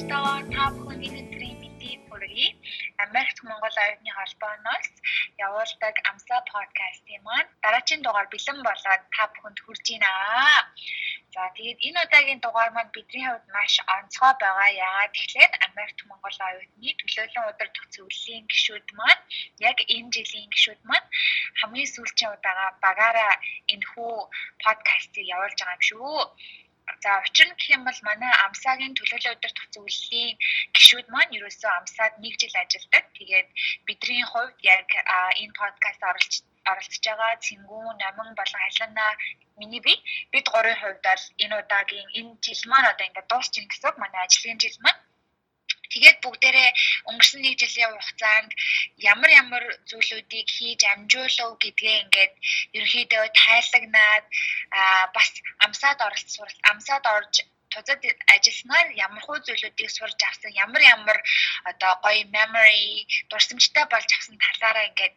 сонсогчдоо та бүхний өдрийн мэндийг хүргэе. Америкт Монгол оюутны холбооноос явуулдаг Амсаа подкастын маань дараагийн дугаар бэлэн болоод та бүхэнд хүрж байна. За тэгээд энэ удаагийн дугаар маань бидний хувьд маш онцгой байгаа. Яагаад тэгэхээр Америкт Монгол оюутны төлөөлөн удирдах зөвлөлийн гишүүд маань яг энэ жилийн гишүүд маань хамгийн сүүлчийн удаага багаараа энэ хүү подкастыг явуулж байгаа юм шүү. За учир нь гэх юм бол манай амсаагийн төлөөлөл удирдах зөвлөлийн гишүүд маань ерөөсөө амсаад нэг жил ажилладаг. Тэгээд бидний хувьд яг энэ подкаст оролцож оролцож байгаа Цэнгүү, Наман болон Халина миний би бид гурийн хувьд бол энэ удаагийн энэ жил маань одоо ингээд дуусчих гэсэн манай ажлын жил маань Тэгээд бүгдээрээ өнгөрсөн нэг жилийн хугацаанд ямар ямар зүйлүүдийг хийж амжуулав гэдгээ ингээд ерөөхдөө тайлагнаад аа бас амсаад оролцсон амсаад орж тузад ажилласнаар ямар хуу зүйлүүдийг сурж авсан ямар ямар одоо гоё memory дурсамжтай болж авсан талаараа ингээд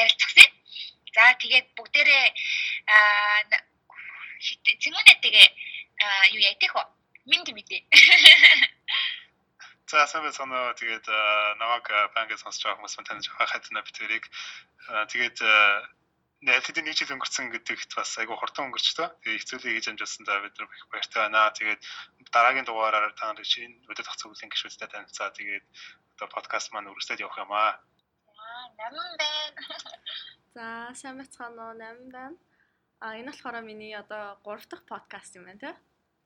ярилцсан. За тэгээд бүгдээрээ зэмэнэ тэгээ юу яа гэх вэ? Минь мэдээ. За сайн байна уу. Тэгээд намайг банкд сонсож байгаа хүмүүс таньж байгаа хатна битэрийг тэгээд нэлээд нэг жил өнгөрцөн гэдэгт бас айгүй хурдан өнгөрчтөө. Тэгээд хэцүүлээ хийж амжуулсан за бид нар их баяртай байна. Тэгээд дараагийн дугаараар та нарыг шинэ өдөр тах зөвлөлийн гишүүдтэй танилцаа. Тэгээд одоо подкаст маань үргэлжлээд явах юм аа. За 8 байна. За сайн бацгаана уу 8 байна. А энэ болохоор миний одоо 3 дахь подкаст юм байна тий.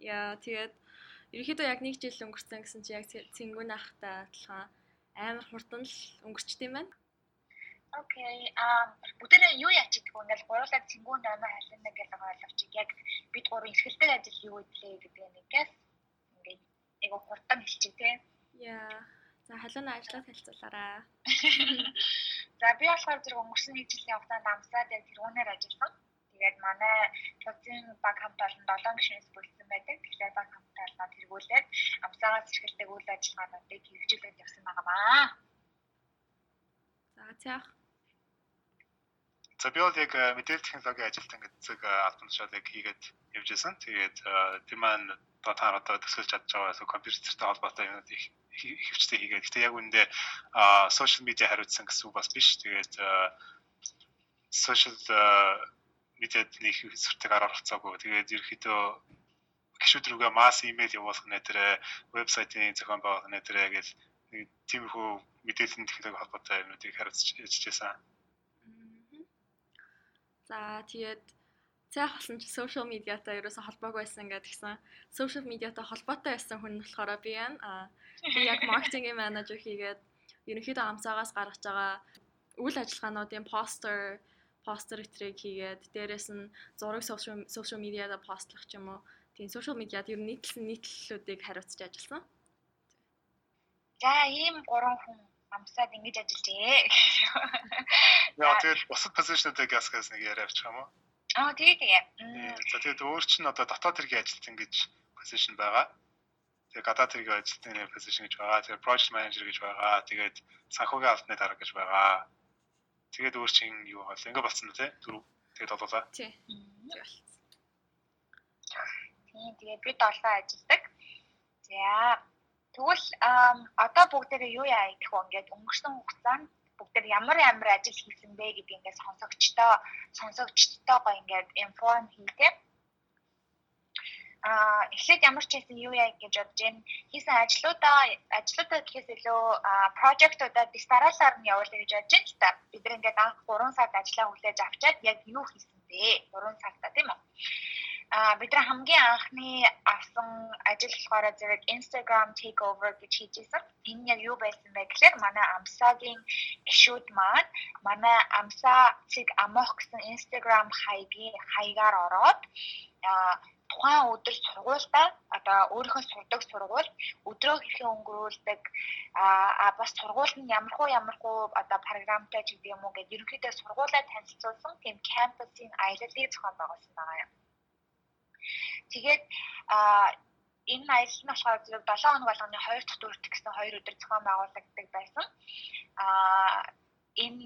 Яа тэгээд ерөөхдөө яг нэг жил өнгөрсөн гэсэн чи яг цэнгүүн ахтай адилхан амар хурдан л өнгөрчт юм байна. Окей. А бүгдээ юу яач гэдэг вэ? Ингээл гурлаг цэнгүүн намаа халина гэж ойлгож яг бид гурван эрхэлдэг ажил юу гэдлээ гэдэг нэгээс ингээд айгу хурдан хэлчих тий. Яа. За халуун ажлаа хэлцүүлээрээ. За би болохоор зэрэг өнгөрсөн нэг жилийн хугацаанд амсаад яг тэрүүнээр ажилласан. Тэгээд манай төвцийн баг хамт олон 7 гишүүнээс бүрдсэн байдаг. Тэгэхээр баг хамтаа олноод тэргүүлээд амсаагаас эрхэлдэг үйл ажиллагаануудыг хэрэгжүүлээд явсан байнамаа. За цаах. За би бол яг э, мэдээлэл технологийн ажилтан гэдэг э, албан тушаалыг хийгээд явж байсан. Тэгээд э, тэр маань одоо та одоо төсөөлж чадж байгаа компьютертэй холбоотой юмнууд их хөвчтэй хийгээд. Гэтэ яг үүндээ сошиал медиа хариуцсан гэсэн үг бас биш. Тэгээд сошиал мэдээд нэг сүртэг арга гарцаагүй. Тэгээд ерөөхдөө гişүүд рүүгээ масс имэйл явуулах нэтэрэ вебсайтын зохион байгуулах нэтэрэ гэж нэг тиймэрхүү мэдээллийн технологи холбоотой юмнуудыг хариуцж ажиллажсэн. За тэгээд цаах болсон чи social медиатай ерөөсө холбоогүй байсан гэдэг гисэн. Social медиатай холбоотой байсан хүн болохоор би байна. Аа би яг маркетингийн менежер хийгээд ерөнхийдөө амцаагаас гаргаж байгаа үйл ажиллагаануудын постэр постэр хэтрийг хийгээд дээрэс нь зураг сошиал медиада постлох ч юм уу тийм сошиал медиад ер нь нийтлсэн нийтлэлүүдийг хариуцж ажилласан. За ийм гурван хүн амсаад ингэж ажиллажээ. Яа тэгэл бусад позишнуудыг ясгаас нэг яриа авчих юм уу? Аа тэгээ тэгээ. За тэгээд өөр чинь одоо дотоод хэргийн ажилт ингэж позишн байгаа. Тэгээ гадаад хэргийн ажилтны позишн гэж байгаа. Тэгээ project manager гэж байгаа. Тэгээд санхүүгийн албаны дарга гэж байгаа Тэгээд өөр чин юу бол ингэ болсон үү те? Дөрөв. Тэгээд болоолаа. Тий. Тийм тэгээд бид олон ажилладаг. За тэгвэл одоо бүгдээрээ юу яа гэх вэ? Ингээд өнгөрсөн хугацаанд бүгдээр ямар ямар ажил хийсэн бэ гэдгийг ингээд сонсогчдоо сонсогчдтойгоо ингээд информ хийдэг а эхлээд ямар ч хэсэн юу яа гэж бодож байна. Хийсэн ажлуудаа ажлуудаа гэхээс илүү прожектуудаа дистаралаар нь явуулъя гэж бодож байна л та. Бид нэг ингээд анх 3 сард ажиллаа хүлээж авчаад яг юу хийсэн бэ? 3 сартаа тийм үү? а бид нар хамгийн анхны авсан ажил болохоор зэрэг Instagram takeover гэж хийжсэн. Энэ яг юу байсан бэ гэхээр манай Амсагийн гишүүд маань манай Амсаа цэг амох гэсэн Instagram хаягийн хаягаар ороод тухайн өдөр сургуультай одоо өөрийнхөө сурдаг сургууль өдрөө хэрхэн өнгөрүүлдэг а бас сургууль нь ямархуу ямархуу одоо програмтай ч гэдэг юм уу гэж ерөнхийдөө сургуулаа танилцуулсан тийм кампусын аяллалыг зохион байгуулсан байгаа юм. Тэгээд а энэ аялал нь болохоор зөв 7 хоног болгоны 2 дахь дөрөвт гэсэн 2 өдөр зохион байгуулагддаг байсан. А энэ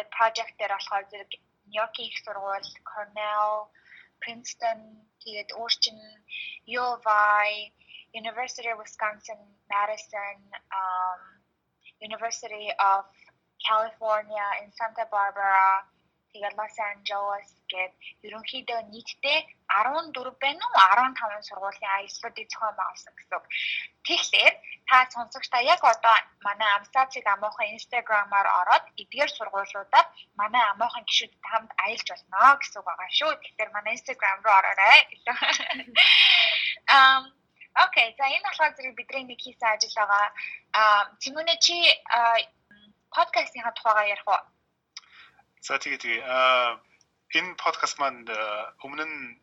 яг project дээр болохоор зэрэг Нью-Йоркийн их сургууль, Cornell, Princeton тэгээд өөр чин UVI University of Wisconsin Madison um University of California in Santa Barbara тэгээд Los Angeles гээд ерөнхийдөө нийтдээ 14 байна уу 15 сургуулийн аяллуудыг зохион байгуулсан гэсэн үг. Тэгэхээр та сонсогчдаа яг одоо манай Амсацыг амуухан Instagram-аар ороод эдгээр сургуулиудаар манай амуухан гишүүдэд хамт аялж болно гэсэн үг байгаа шүү. Тэгэхээр манай Instagram руу ороорой. Um Окей, за энэ болохоор зэрэг бидний нэг хийсэн ажил байгаа. Аа, Тимүнэ чи подкастын тухайгаа ярих уу? За тэгээ тэгээ аа энэ подкаст маань өмнө нь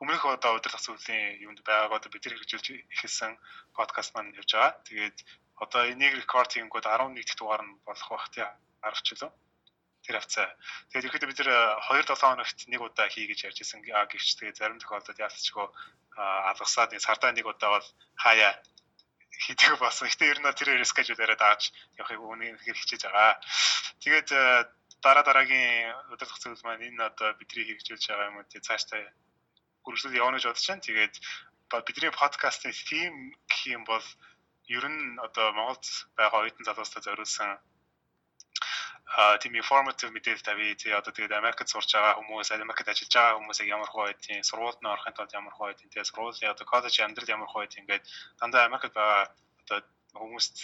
өмнөх одоо удирдах зүйлийн юунд байгааг одоо бид нар хэрэгжүүлж эхэлсэн подкаст маань явж байгаа. Тэгээд одоо энийг рекорд хийнгүүд 11 дахь дугаар нь болох бах тий 10 ч лөө. Тэр хавцаа. Тэгээд ихэд бид нэр 2 7 хоногт нэг удаа хий гэж ярьж исэн. Гэвч тэгээд зарим тохиолдолд яалтчгүй алгасаад сардаа нэг удаа бол хаяа хийдэг болсон. Гэтэ ер нь тэр скежүүл яриад ааж явахыг үүнийг хэрэгжиж байгаа. Тэгээд дараа дараагийн удирдах зүйл маань энэ одоо бидний хэрэгжүүлж байгаа юм уу тий цаашдаа үргэлжлэл явна гэж бодож байна. Тэгээд ба бидний подкастын тим гэх юм бол ер нь одоо Монголд байгаа оюутан залуустай зориулсан а тийм informative мэдээлэл тавья тий одоо тэгээд Америкт сурж байгаа хүмүүс Америкт ажиллаж байгаа хүмүүс яг ямар хөө байдгийг сургуульд нь орохын тулд ямар хөө байдгийг тий сургуулийн одоо коллеж амьдрал ямар хөө байдгийг ингээд дандаа Америкт байгаа одоо хүмүүст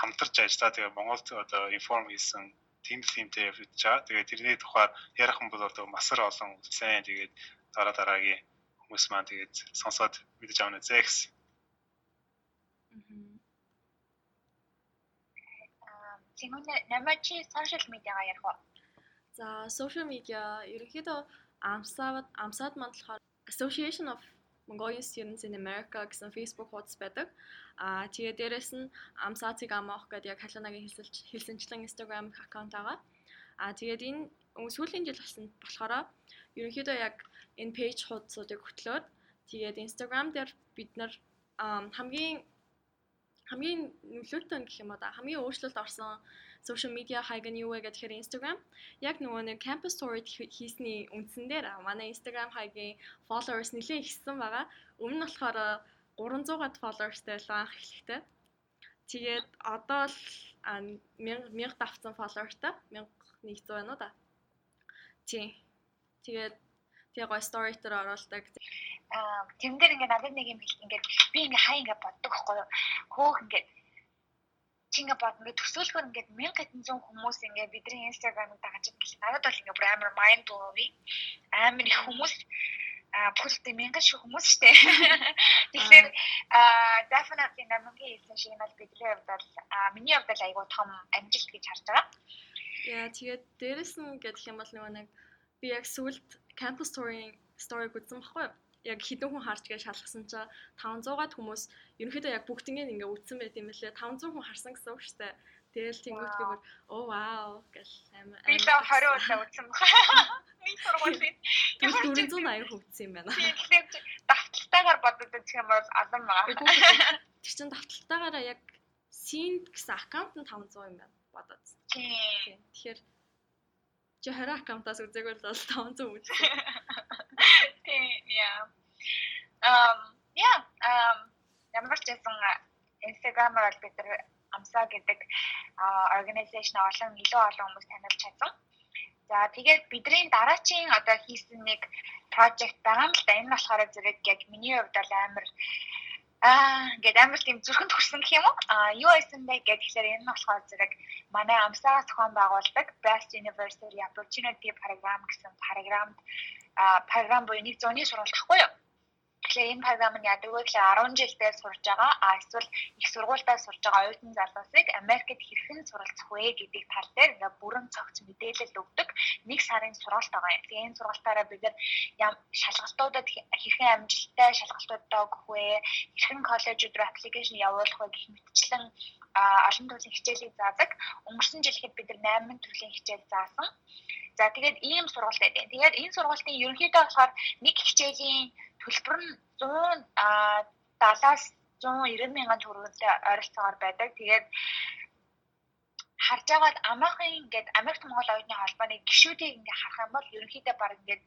хамтарч ажиллаа тэгээ Монголд одоо inform хийсэн team teamтэй явж байгаа. Тэгээ тэрний тухаар ярих юм бол одоо масар олон үлдсэн. Тэгээд дараа дараагийн хүмүүс маань тэгээд сонсоод мэдэж авна зэ гэсэн. Тимүнэ намачи social media-га ярих уу? За social media ерөнхийдөө амсаад амсаад манд болохоор Association of Mongolian Students in America гэсэн Facebook хуудас байдаг. Аа тэгээ дээрэс нь Амсаацыг амаах гэдэг яг халуунагийн хэлсэлж хэлсэнчлэн Instagram аккаунт байгаа. Аа тэгээд энэ сүүлийн жил болсон болохоор ерөнхийдөө яг энэ пэйж хуудсуудыг хөтлөөд тэгээд Instagram дээр бид нар хамгийн хамгийн нөлөөтэй гэх юм уу да хамгийн өөрчлөлт орсон social media хайг нь юу вэ гэхээр Instagram яг нөгөө нэг campus story хийсний үндсэн дээр манай Instagram хайгийн followers нэлээд ихсэн байгаа. Өмнө нь болохоор 300-аад followersтай байлаа анх эхлэхдээ. Тэгээд одоо л 1000 давцсан followerтай 1100 байна уу да. Тий. Тэгээд тэгээ гой story дээр оруулдаг. Аа, тэн дээр ингээд надад нэг юм хэл ингээд би ингээд хай ингээд боддог байхгүй юу? Хөөх ингээд чи ингээд бод ингээд төсөөлгөр ингээд 1000 хэдэн зуун хүмүүс ингээд бидний инстаграмыг дагаж гэх надад бол ингээд бүр амар майнд блоуи амар их хүмүүс а бүхэлдээ мянган шиг хүмүүс штэ. Тэгэхээр definitely намгийн хэлсэн шиг нь бидний хувьд бол миний хувьд бол айгүй том амжилт гэж харж байгаа. Яа тэгээд дээрэс нь гэдэг юм бол нөгөө нэг би яг сүлд campus story story үзсэн баггүй яг хідэн хүн харж гэж шалгасан чи 500-аад хүмүүс ерөнхийдөө яг бүгднийг ингээ үтсэн байт юм лээ 500 хүн харсан гэсэн үг шүү дээ. Тэгэл тэнгуут би бүр оо вау гэл амар би л 20 удаа үтсэн баг. Миний сургуулийн тэр 480 хөвдсөн юм байна. Тэгэхээр давталтайгаар бодогдож юм бол алан байгаа. Тэр чин давталтайгаараа яг син гэсэн аккаунт нь 500 юм байна бодоод. Тийм. Тэгэхээр чи 20 аккаунтаас үзээгүй л 500 үзсэн. Тийм яа. Um яа, um ямар ч гэсэн Instagram-аар бид нар амсаа гэдэг организашн олон илүү олон хүмүүс танилж чадсан. За тэгээд бидний дараачийн одоо хийсэн нэг project байгаа юм л да. Энэ болохоор зэрэг яг миний хувьд бол амар Аа ингээд амар тийм зүрхэнд хүрсэн гэх юм уу? Аа юу байсан бэ гэхээр энэ нь болохоор зэрэг манай амсаа зохион байгуулдаг Best University Opportunity Program гэсэн програмд аа програм буюу нэг зууны сургалт ахгүй юу? Тэгэхээр энэ програм нь яадаг вэ гэхээр 10 жилдээ сурж байгаа а эсвэл их сургуультаа сурж байгаа оюутан залуусыг Америкт хэрхэн суралцах вэ гэдэг тал дээр ингээ бүрэн цогц мэдээлэл өгдөг нэг сарын сургалт байгаа юм. Тэгээ энэ сургалтаараа бид нар шалгалтуудад хэрхэн амжилттай шалгалтуудаа өгөх вэ? Хэрхэн коллежууд руу аппликейшн явуулах вэ гэх мэтчлэн олон төрлийн хичээлийг заадаг. Өнгөрсөн жил хэд бид нар 8 төрлийн хичээл заасан. За тэгээд ийм сургалт байдаг. Тэгээд энэ сургалтын ерөнхийдөө болохоор нэг хичээлийн төлбөр нь 170-аас 190 мянган төгрөгтэй ойролцоогоор байдаг. Тэгээд харж байгаад амаахын ингээд Америк Монгол оюутны холбооны гишүүдийг ингээ харах юм бол ерөнхийдөө баг ингээд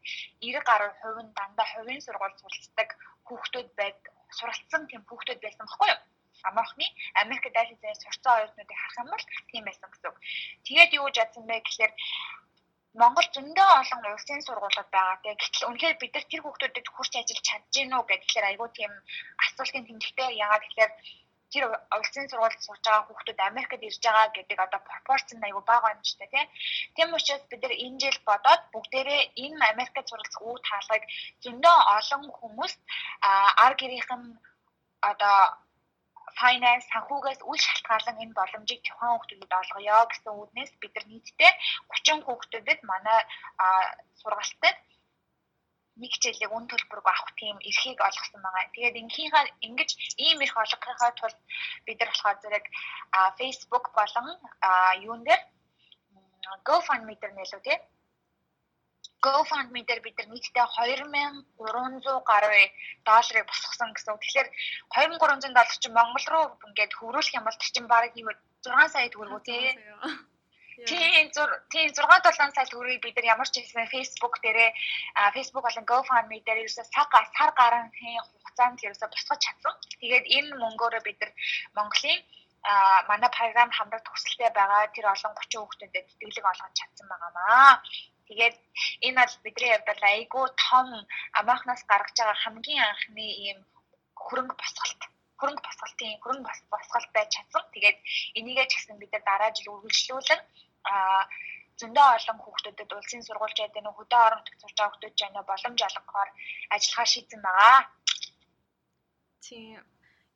90 гаруй хувь нь дандаа хувийн сургууль суралцдаг хүүхдүүд байд суралцсан тийм хүүхдүүд байсан баггүй юу? Амархны Америк дайсны сурцсан оюутнуудыг харах юм бол тийм байсан гэсэн үг. Тэгээд юу гэж ядсан бэ гэхээр Монгол зөндөө олон улсын сургуулиуд байгаа. Тэгээ гэтэл үнэхээр бид нар тэр хүүхдүүдэд хүрч ажиллаж чадж гин үү гэхээр айгүй тийм асуултын тэмдэгтэй яагаад гэхээр тэр улсын сургуульд сурж байгаа хүүхдүүд Америкт ирж байгаа гэдэг одоо пропорцн аягүй бага юм шүү дээ тийм учраас бид нар энэ жил бодоод бүгдээрээ энэ Америкт суралцах үе таалгыг зөндөө олон хүмүүс ар гэрийнхэн одоо finance санхугаас үл шалтгаалan энэ боломжийг тухайн хүүхдүүдэд олгоё гэсэн үднээс бид нар нийтдээ 30 хүүхдүүдэд манай сургалтад нэг хичээлийг үн төлбөрөг авах тийм эрхийг олгосон байгаа. Тэгээд инхийнхаа ингэж ийм эрх олгохынхаа тулд бид нар болохоор зэрэг Facebook болон юун дээр GoFundMe дээр нэлөө тий GoFundMe дээр бид нар нийтдээ 2300 гаруй долларыг босгосон гэсэн. Тэгэхээр 2300 доллар чинь Монгол руу ингээд хөврүүлэх юм бол чинь бараг юу 6 сая төгрөг үү тий Тийм тийм 6 7 сая төгрөгийг бид нар ямар ч хэлсэн Facebook дээрээ Facebook болон GoFundMe дээр ерөөсө сар сар гарan хугацаанд ерөөсө босгож чадсан. Тэгээд энэ мөнгөөрөө бид нар Монголын а манай програм хамрагт төсөлтэй байгаа тэр олон 30 хүүхдэд тэтгэлэг олгож чадсан байгаамаа. Тэгээд энэ бол бидний хувьд бол айгүй том амаахнаас гаргаж байгаа хамгийн анхны ийм хөрөнгө босголт хөрөнгө босголтын хөрөнгө босголт байж чадсан. Тэгээд энийгээ ч гэсэн бид дараа жил үргэлжлүүлэн а зөндөө олон хүүхдүүдэд улсын сургуульчид энэ хөдөө орон нутагт сурч байгаа хүүхдүүд жана боломж олгохоор ажиллахаа шийдсэн байгаа. Тийм.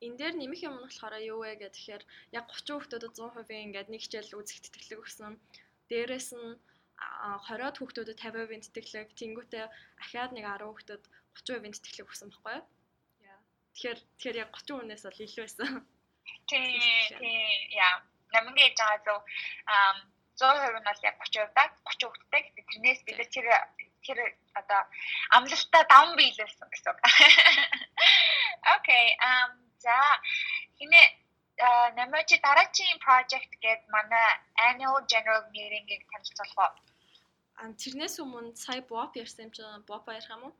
Энэ дээр нэмэх юм нь болохоор юу вэ гэхээр яг 30 хүүхдүүдэд 100% ингээд нэг хичээл үзэх тэтгэлэг өгсөн. Дээрээс нь 20-од хүүхдүүдэд 50% тэтгэлэг, тэнгуүтээ ахаад нэг 10 хүүхдэд 30% тэтгэлэг өгсөн байхгүй юу? Тэгэхээр тэгэхээр яг 30 хүнээс бол илүү байсан. Тийм, тийм. Яа. Намайг яаж байгаа зөв 100% нь бол яг 30% да 30 хүүхдтэй. Тэрнээс бид тэр тэр одоо амлалтаа даван биелүүлсэн гэсэн үг. Окей. Um за хинэ намайг дараагийн project гээд манай annual general meeting-ийг танилцуулах уу? А тэрнээс өмнө сая Bob ярьсан юм чинь Bob ярих юм уу?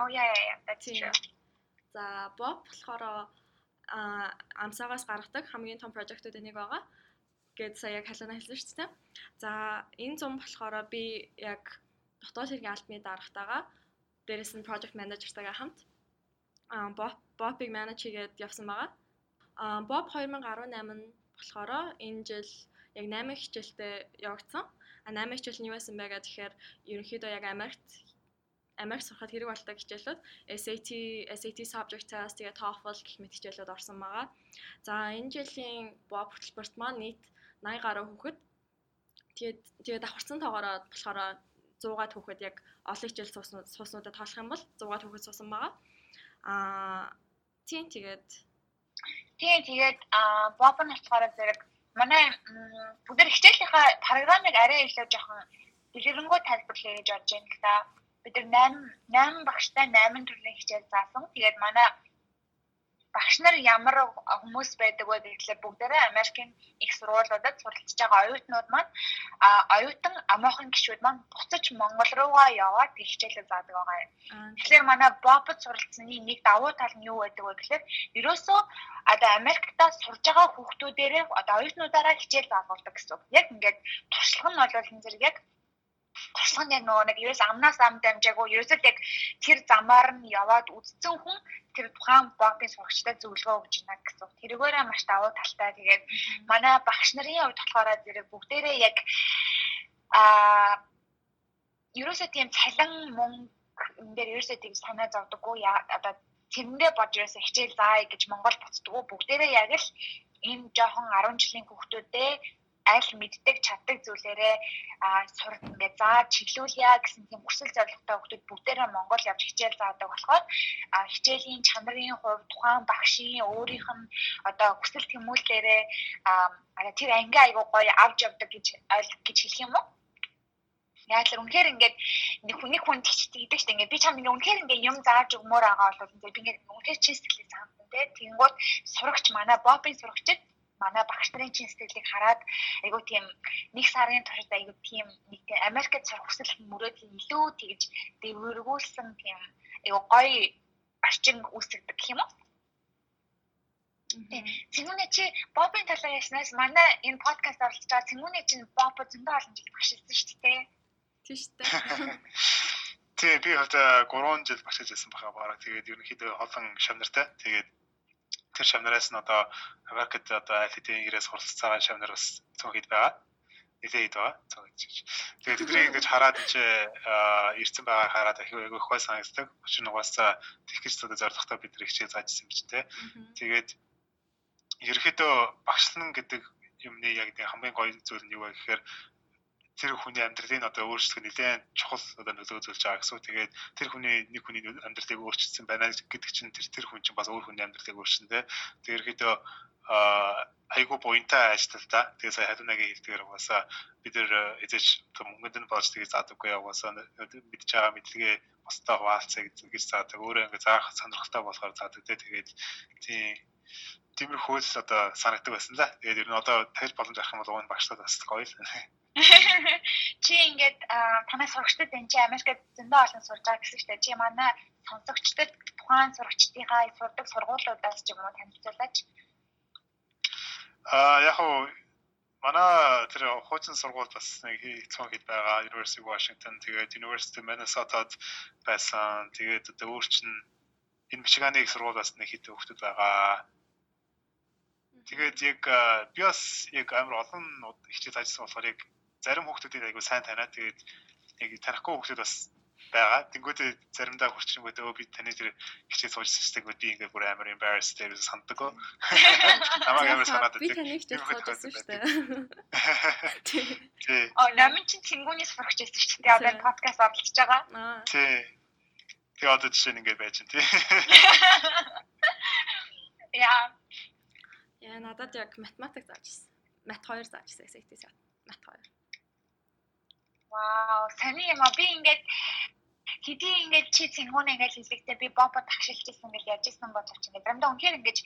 Oh yeah yeah that's true. За Bob болохоор а амсаагаас гаргадаг хамгийн том project-ууд нэг байгаа гэд сая яг халуунаа хэлсэн шүү дээ. За энэ зам болохоор би яг дотоод хэргийн албаны дарагтайгаа дээрэс нь project manager-тайгаа хамт аа Bob-ыг manage хийгээд явсан байгаа. Аа Bob 2018 нь болохоор энэ жил яг 8 хичээлтэй явагдсан. А 8 хичээл нь юу байсан бэ гэхээр ерөнхийдөө яг Америкт Америк сурахад хэрэг болдог хичээлүүд SAT, SAT subject test, тэгээ TOEFL гэх мэт хичээлүүд орсон байгаа. За энэ жилийн Bob хөтөлбөрт маань нийт 80 гаруй хүүхэд тэгээд тэгээд давхарсан тоогоороо болохоор 100-аад хүүхэд яг олон хичээл сууснуудад тоолох юм бол 100-аад хүүхэд суусан байгаа. Аа тийм тэгээд тийм тэгээд аа боб нь болохоор зэрэг манай бүгд хичээлийнхаа програмыг арай илүү жоохон дэлгэрэнгүй тайлбарлая гэж бодож байна л да. Бид нар 8 8 багштай 8 төрлийн хичээл заасан. Тэгээд манай багш нар ямар хүмүүс байдаг вэ гэхлээр бүгдээрээ Америкийн их сургуулиудад суралцж байгаа оюутнууд маань оюутан амоохон гишүүд маань буцаж Монгол руугаа яваад хичээлээ заадаг байгаа юм. Тэгэхээр манай бопод суралцсны нэг давуу тал нь юу байдаг вэ гэхлээр ерөөсөө одоо Америктаа сурж байгаа хүүхдүүдээрээ одоо оюутнуудаараа хичээл заавуулдаг гэсэн. Яг ингээд туршлага нь бол энэ зэрэг яг туршлага нь нөгөө нэг ерөөс амнаас ам дамжаагүй ерөөсөө яг тэр замаар нь яваад үзсэн хүн тэр тухайн богдын сурагчтай зөвлөгөө өгж байна гэсэн. Тэргээрээ маш давуу талтай. Тэгээд манай багш нарын хувьд болохоор зэрэг бүгдээрээ яг аа ерөөсөө тийм цалин мөнгө энэ дээр ерөөсөө тийм санаа зовдөггүй одоо тэрэндээ бод ерөөсөө хичээл заая гэж Монгол буцдаггүй бүгдээрээ яг л энэ жоохон 10 жилийн хүүхдүүдээ аль мэддэг чаддаг зүйлээрээ сурд ингээд зааж чиглүүлъя гэсэн тийм хүсэл зорилготой хүмүүс бүгдээрээ Монгол явж хичээл заадаг болохоор хичээлийн чанарын хувьд тухайн багшийн өөрийнх нь одоо хүсэл тэмүүллээрээ тэр анги айгуу гоё авч явдаг гэж гэж хэлэх юм уу? Яг л үнэхээр ингээд нэг хүн нэг хүн тэгдэг шүү дээ. Ингээд би чам ингээд үнэхээр ингээд юм зааж өгмөр байгаа бол би ингээд үнэхээр чи сэтгэлээ заасан тий. Тэнгууд сурагч манай бопын сурагчид манай багш нарын чин сэтгэлийг хараад айгу тийм нэг сарын туршид айгу тийм нэг тийм Америкт сурах хүсэл мөрөөдөл илүү тэгж дэвэргүүлсэн тийм айгу гоё орчин үүсгдэг гэх юм уу? Цэнгүүний чи Бобын талаар ярьснаас манай энэ подкаст оролцож байгаа Цэнгүүний чинь Боб зөндөө олон жил багшилсан шүү дээ. Тийм шүү дээ. Тий, би хувьд 3 жил багшиж байсан баха бараг. Тэгээд ерөнхийдөө олон шавнартай. Тэгээд тэр шавнараас нь одоо Америкт одоо алитийн ирээс хуралцаж байгаа шавнар бас цөөхид байгаа. Нилээд байгаа. Цөөхид. Тэгээд тэднийг ингэж хараад чи ирсэн байгаа хараад их айгүй их хой санагддаг. Учир нь угаасаа техникч одоо зорилготой бид нар хичээл заажсан юм чинь те. Тэгээд ерөөхдөө багшлан гэдэг юмны яг нэг хамгийн гоё зүйл нь юу вэ гэхээр тэр хүний амьдралын одоо өөрчлөлт нэлээд чухал одоо нөлөө үзүүлж байгаа гэсэн. Тэгээд тэр хүний нэг хүний амьдралыг өөрчилсөн байна гэдэг чинь тэр тэр хүн чинь бас өөр хүний амьдралыг өөрчилсөн те. Тэгээд ерөөхдөө айгу буянтай ажиллал та. Тэгээ сая хадунагийн хэлдгээр угаасаа бид нэр эзэж мөнгөнд нь болж тэгээ заадаггүй угаасаа мэдж байгаа мэдлэгээ бусдаа хуваалцаа гэж заадаг. Өөрөө ингээ заах сонирхолтой болохоор заадаг. Тэгээд тийм тиймэрхүү л одоо санагддаг байсан да. Тэгээд ер нь одоо тарих боломж авах юм бол уг нь багшлаад бас гоё л. Чи ингээд танай сурагчдад энэ чи Америкт зөндөө олон сурж байгаа гэсэн чинь чи манай сонсогчдод тухайн сурагчдынхаа сурдаг сургуулиудаас ч юм уу танилцуулаач. Аа яг уу манай тэр хуучин сургууль бас нэг хэцүү хэд байгаа University of Washington тэгээд University of Minnesota байсан. Тэгээд одоо өөр чинь энэ Мичигааны сургууль бас нэг хэд хүүхдүүд байгаа Тэгээд яг би бас яг амар олон хичээл ажилласан болохоор яг зарим хүүхдүүдийг айгу сайн танаа. Тэгээд яг танихгүй хүүхдүүд бас байгаа. Тэнгүүдээ заримдаа хурцчингүүд өө би таны тэр хичээл суужсан чинь би ингээд бүр амар embarrassed дээр санддаг. Намайг амар санаад би таны хичээл суужсан шүү дээ. Тий. Оо намын чинь тэнгүүний сурах хичээлсэн шүү дээ. Одоо подкаст орлож байгаа. Тий. Тэгээ одоо жишээ нь ингээд байж тий. Яа Яа надад яг математик заажсэн. Мат 2 заажсэн SAT-с мат 2. Вау, саний юм а би ингээд хэдий ингээд чи цэнгүүн ингээд хэлэхдээ би бомбо тагшилж ирсэн гэж яаж ирсэн бодож ингээд заримдаа үнэхээр ингээд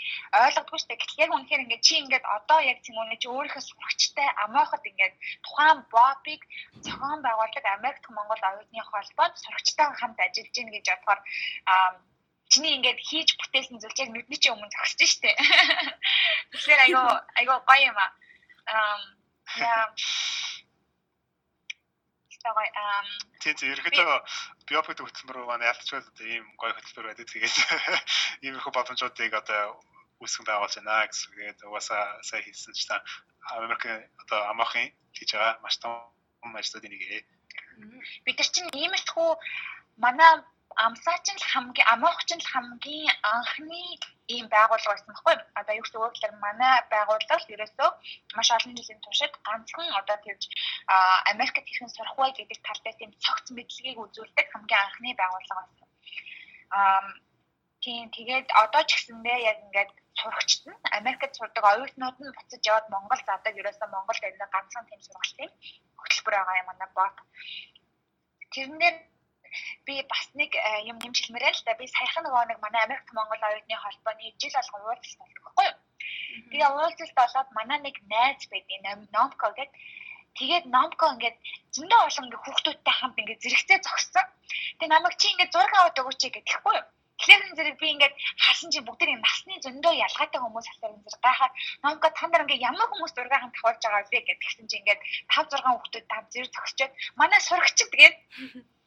ойлгодгүй дээ. Гэтэл яг үнэхээр ингээд чи ингээд одоо яг цэнгүүний чи өөрийнхөө сурагчтай амоохот ингээд тухайн бобыг зохион байгуулдаг Америкт Монгол оюутны холбоод сурагчтайгаа хамт ажиллаж гин гэж бодохоор чиний ингээд хийж бүтээсэн зүйл яг нүдний чинь өмнө зогсож штэ. Тэгэхээр айгаа айгаа гоё юм аа. Um яа Тэгвэл ам тийм тийм ерөөдөө биопэд хөтөлбөр маань ялцчвал одоо ийм гоё хөтөлбөр байдаг. Тэгээд ийм их боломжуудыг одоо үүсгэн байгуулж байна гэсэн. Тэгээд угаасаа сая хэлсэн ч та Америк одоо амаахын хийж байгаа маш том ажлуудын нэг. Бид нар чинь иймэрхүү манай амсаач нь хамгийн амоохч нь хамгийн анхны ийм байгууллага байсан байхгүй? Одоо юу гэсэн үг гэхээр манай байгууллага ерөөсөө маш олон жилийн туршид ганцхан одоо тэгж Америкт хэрхэн сурах вэ гэдэг тал дээр тийм цогц мэдлэгийг үзүүлдэг хамгийн анхны байгууллага байсан. Аа тийм тэгээд одоо ч гэсэндээ яг ингээд сурагчд нь Америкт сурдаг оюутнууд нь буцаж яваад Монгол задаг ерөөсөө Монголд энэ ганцхан тийм сургалтын хөтөлбөр байгаа юм аа бот. Тэрнээр би бас нэг э, юм нэмжлэмээр л да би саяхан нөгөө нэг манай Америкт Монгол оюутны холбооны жил болгон уулзалт болдог байхгүй юу. Тэгээ уулзалт болоод манай нэг найз байдیں۔ Номко гэдэг Тэгээд номко ингээд зөндөө олон ингээд хүүхдүүдтэй хамт ингээд зэрэгцээ зогссон. Тэгээ намайг чи ингээд зураг аваад өгөөч гэхгүй юу? Тэгэхээр зэрэг би ингээд хасан чи бүгд нэг насны зөндөө ялгаатай хүмүүс энэ зэрэг гайхаад номко та нар ингээд ямар хүмүүс зураг хамт тавуулж байгаа вэ гэдгсэн чи ингээд 5 6 хүүхдүүд тав зэрэг зогсчод манай сурагч тэгээд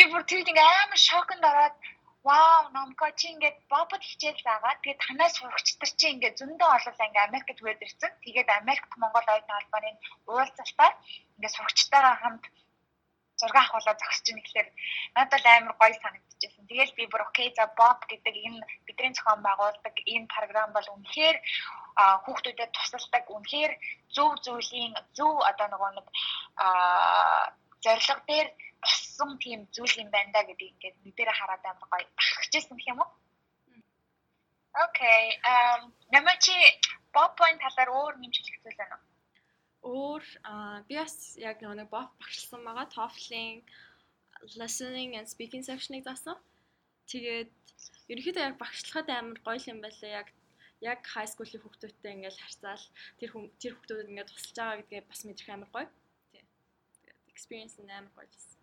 би бүр тэр ингээ амар шоконд ороод вау номко чи ингээд бобод хичээл заагаад тэгээд танаас сурагчдэр чи ингээд зөндөө олол ингээ Америкт хүрээд ирсэн. Тэгээд Америкт Монгол оюутны холбооны уулзалтаар ингээ сурагчтайгаа хамт зураг авахлаа зогсож ийн гэхээр надад амар гоё санагдчихсэн. Тэгэл би бүр окей за боб гэдэг энэ бидний зохион байгуулдаг энэ програм бол үнэхээр хүүхдүүдэд тусалдаг үнэхээр зөв зүйлийн зөв одоо нөгөө нэг зорилго дээр боссон тийм зүйл юм байна да гэдэг ингээд мэдэрэ хараад амар гоё бахархажсэн гэх юм уу? Окей. Эм Bob point талаар өөр нэмжлэх зүйл байна уу? Өөр би бас яг нэг Bob багшлсан байгаа TOEFL-ийн listening and speaking section-ыг заасан. Тэгээд ерөнхийдөө яг багшлахад амар гоё юм байлаа яг яг high school-ийн хүүхдүүдтэй ингээл харьцаал тэр тэр хүүхдүүдэд ингээд тусалж байгаа гэдгээ бас мэдрэх амар гоё. Тий. Тэгээд experience нь амар гоё байсан.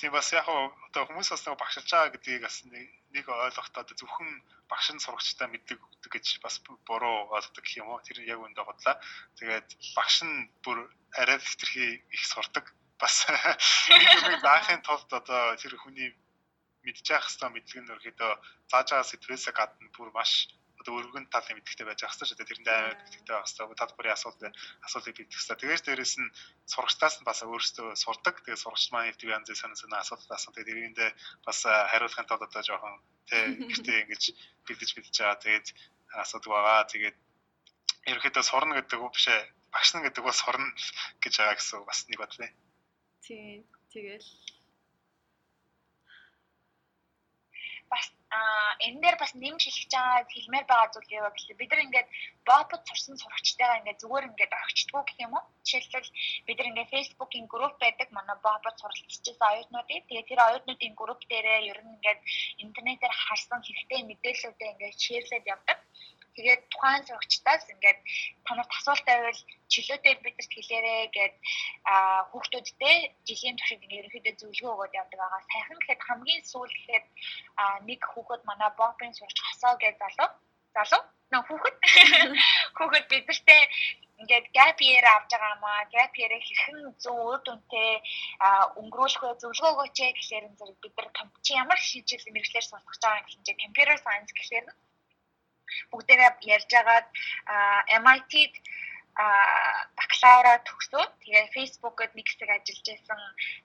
Тийм бас яг одоо хүмүүс бас нэг багшилж байгаа гэдгийг бас нэг ойлгохдоо зөвхөн багш нь сурагчтай мэддэг гэж бас буруу ойлгодог гэх юм уу. Тэр яг үндэ бодлаа. Тэгээд багш нь бүр арай хэтэрхий их сурдаг. Бас нэг юм даахын тулд одоо тэр хүний мэдчих хэвээр мэдлэг нь өрхөдөө зааж байгаа сэдвээсээ гадна бүр маш одоо өргөн талын мэдгтэй байж байгаа хэвээр тэрэндээ амар мэдгтэй байх хэвээр тал бүрийн асуулт асуултыг бийдэх хэвээр тэгээс дээрэс нь сурагчдаас нь бас өөрсдөө сурдаг. Тэгээд сурагч маань хэвээр янз янз сонин асуулт асуух. Тэгээд тэрэндээ бас хариулахын тулд одоо жоохон тэг гэртээ ингэж бэлдэж бэлдэж байгаа. Тэгээд асуудаг байгаа. Тэгээд ерөөхдөө сурна гэдэг үг биш ээ багшна гэдэг бол сурна гэж байгаа гэсэн бас нэг бодлоо. Тийм тэгэл бас а энэ дээр бас нэмж хэлэх байгаа хэлмээр байгаа зүйл юу гэхэл бид нар ингээд ботод сурсан сурагчтайгаа ингээд зүгээр ингээд орчдгоо гэх юм уу? Жишээлбэл бид нар ингээд фэйсбүүкийн групп байдаг. Манай ботод суралцчихсан оюутнуудыг тэгээ тэр оюутнуудын групп дээрээ ер нь ингээд интернетээр харсан хэрэгтэй мэдээллүүдээ ингээд шеэрлээд явдаг Тэгээд тухайн сурагчдаас ингээд танарт асуулт байвал чөлөөтэй бидэрт хэлээрэй гэд хүүхдүүдтэй жилийн туршид ингээд ерөөхдөө зөвлөгөө өгöd явдаг байгаа. Сайхан гэхэд хамгийн сүүл гэхэд нэг хүүхэд манай бомбын сурч хосоо гэж залуу залуу? Нөө хүүхэд? Хүүхэд бидэртээ ингээд gap year авч байгаа маа gap year хэрхэн зөв үр дүнтэй өнгөрүүлэх вэ зөвлөгөө өгөөч гэхээр зэрэг бид нар чи ямар шийдэл мэрэгчлэр сурах гэж байгаа юм гэхэлээ computer science гэхээр бүгдээрээ ярьж агаад MIT-д бакалавра төгсөөд тэгээ Facebook-д нэг хэсэг ажиллаж байсан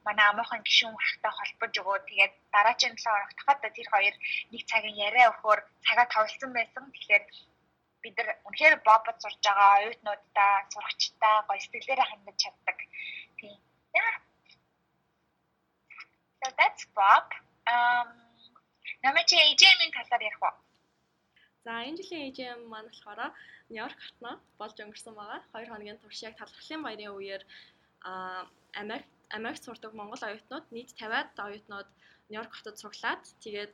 манай амуухан гишүүн хахтай холбож өгөө тэгээд дараагийн 7 хоногт хахад тэр хоёр нэг цагийн яриа өгөхөөр цагаа тавилсан байсан. Тэгэхээр бид нар үнэхээр бобод сурж байгаа оюутнуудаа сурагчдаа гоё сэтгэлээрээ хандаж чаддаг. Тийм. So that's Bob. Um намайг AJ-ийн талаар ярих уу? За энэ жилийн AGM маань болохоор Нью-Йорк хатнаа болж өнгөрсөн байгаа. 2 хоногийн турш яг талархлын баярын үеэр Америк Америк сурдаг Монгол оюутнууд нийт 50-аад оюутнууд Нью-Йорк хотод цуглаад тэгээд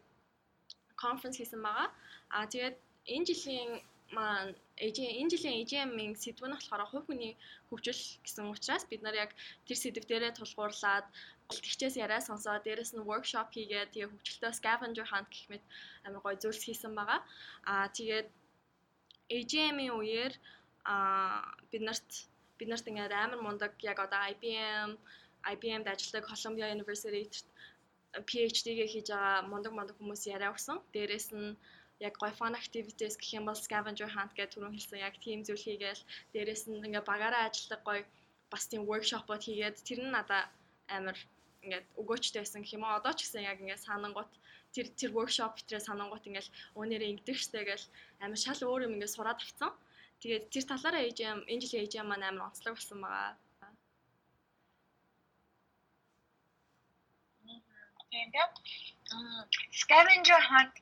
конференс хийсэн байгаа. Аа тэгээд энэ жилийн маань энэ жилийн AGM-ийн сэдв нь болохоор хувь хүний хөгжил гэсэн учраас бид нар яг тэр сэдв дээрээ тулгуурлаад тэгчээс яриа сонсоо дээрэс нь workshop хийгээд тэгээ хөгжилтөө scavenger hunt гэх мэт амар гоё зүйлс хийсэн байгаа. Аа тэгээд AGM-ийн үеэр аа бид нарт бид нарт ингээд амар мундаг яг одоо IBM IBM-д ажилладаг Columbia University PhD-гээ хийж байгаа мундаг мундаг хүмүүс яриа өгсөн. Дээрээс нь яг гоё fun activities гэх юм бол scavenger hunt гэж түрүүн хэлсэн яг тийм зүйл хийгээл дээрээс нь ингээ багаараа ажилладаг гоё бас тийм workshop-ууд хийгээд тэр нь надаа амар ингээд өгөөчтэй байсан гэх юм аа одоо ч гэсэн яг ингээд санангууд тэр тэр workshop битрээ санангууд ингээд өөнөрөө ингэдэгчтэй гэл амар шал өөр юм ингээд сураад авцсан. Тэгээд тэр талаараа AGM энэ жилийн AGM маань амар онцлог болсон байгаа. Дээ. Scavenger hunt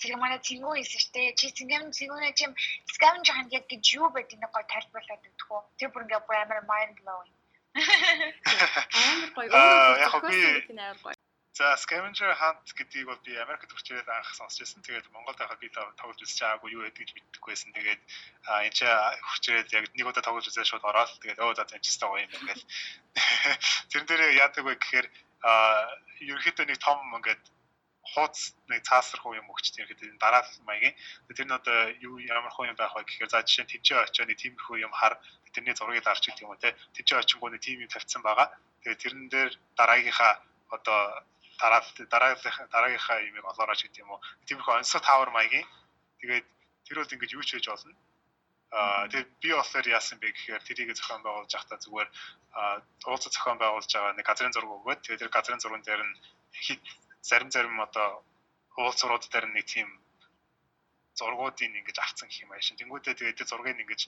зэрэг манай цэнгүү хийсэртэй чи цэнгэн цэнгүүнэ чим scavenger hunt гэдэг юу байдгийг гой тайлбарлаад өгөх үү. Тэр бүр ингээ бүр амар mind blowing. Амар гоё. Яг би. За scavenger hunt гэдгийг бол би Америкт хүрчээд анх сонсч байсан. Тэгээд Монголд байхад би тоглож үзэж байгаагүй юу гэдэг гэж мэдэхгүй байсан. Тэгээд энэ ч хүрчээд яг нэг удаа тоглож үзээд шууд ороод тэгээд өө за гэсэн гоё юм ингээд. Тэрэн дээр яадаг вэ гэхээр ерөөхдөө нэг том ингээд хууц нэг цаасрах юм өгч тийм ихэд дараа маягийн. Тэр нь одоо юу ямар хуу юм байх вэ гэхээр за жишээ нь тэнцээ очоо нэг тиймэрхүү юм хар тэрний зургийг дарч гэдэг юм уу те. Тэнцээ очингоо нэг тийм юм тавьсан байгаа. Тэгээд тэрэн дээр дараагийнхаа одоо дараа дараагийнхаа дараагийнхаа юмыг олоорооч гэдэг юм уу тиймэрхүү онцлог тавар маягийн. Тэгээд тэр бол ингэж юу ч хийж болно. Аа тэгээд би болохоор яасан бэ гэхээр тэрийг зохион байгуулж байхдаа зүгээр уулзах зохион байгуулж байгаа нэг газрын зураг өгөөд тэгээд тэр газрын зурган дээр нь зарим зарим одоо уулзрууд дээр нэг тийм зургуудыг ингэж авцсан гэх юм аашин. Тэнгүүдээ тэгээд зургийг ингэж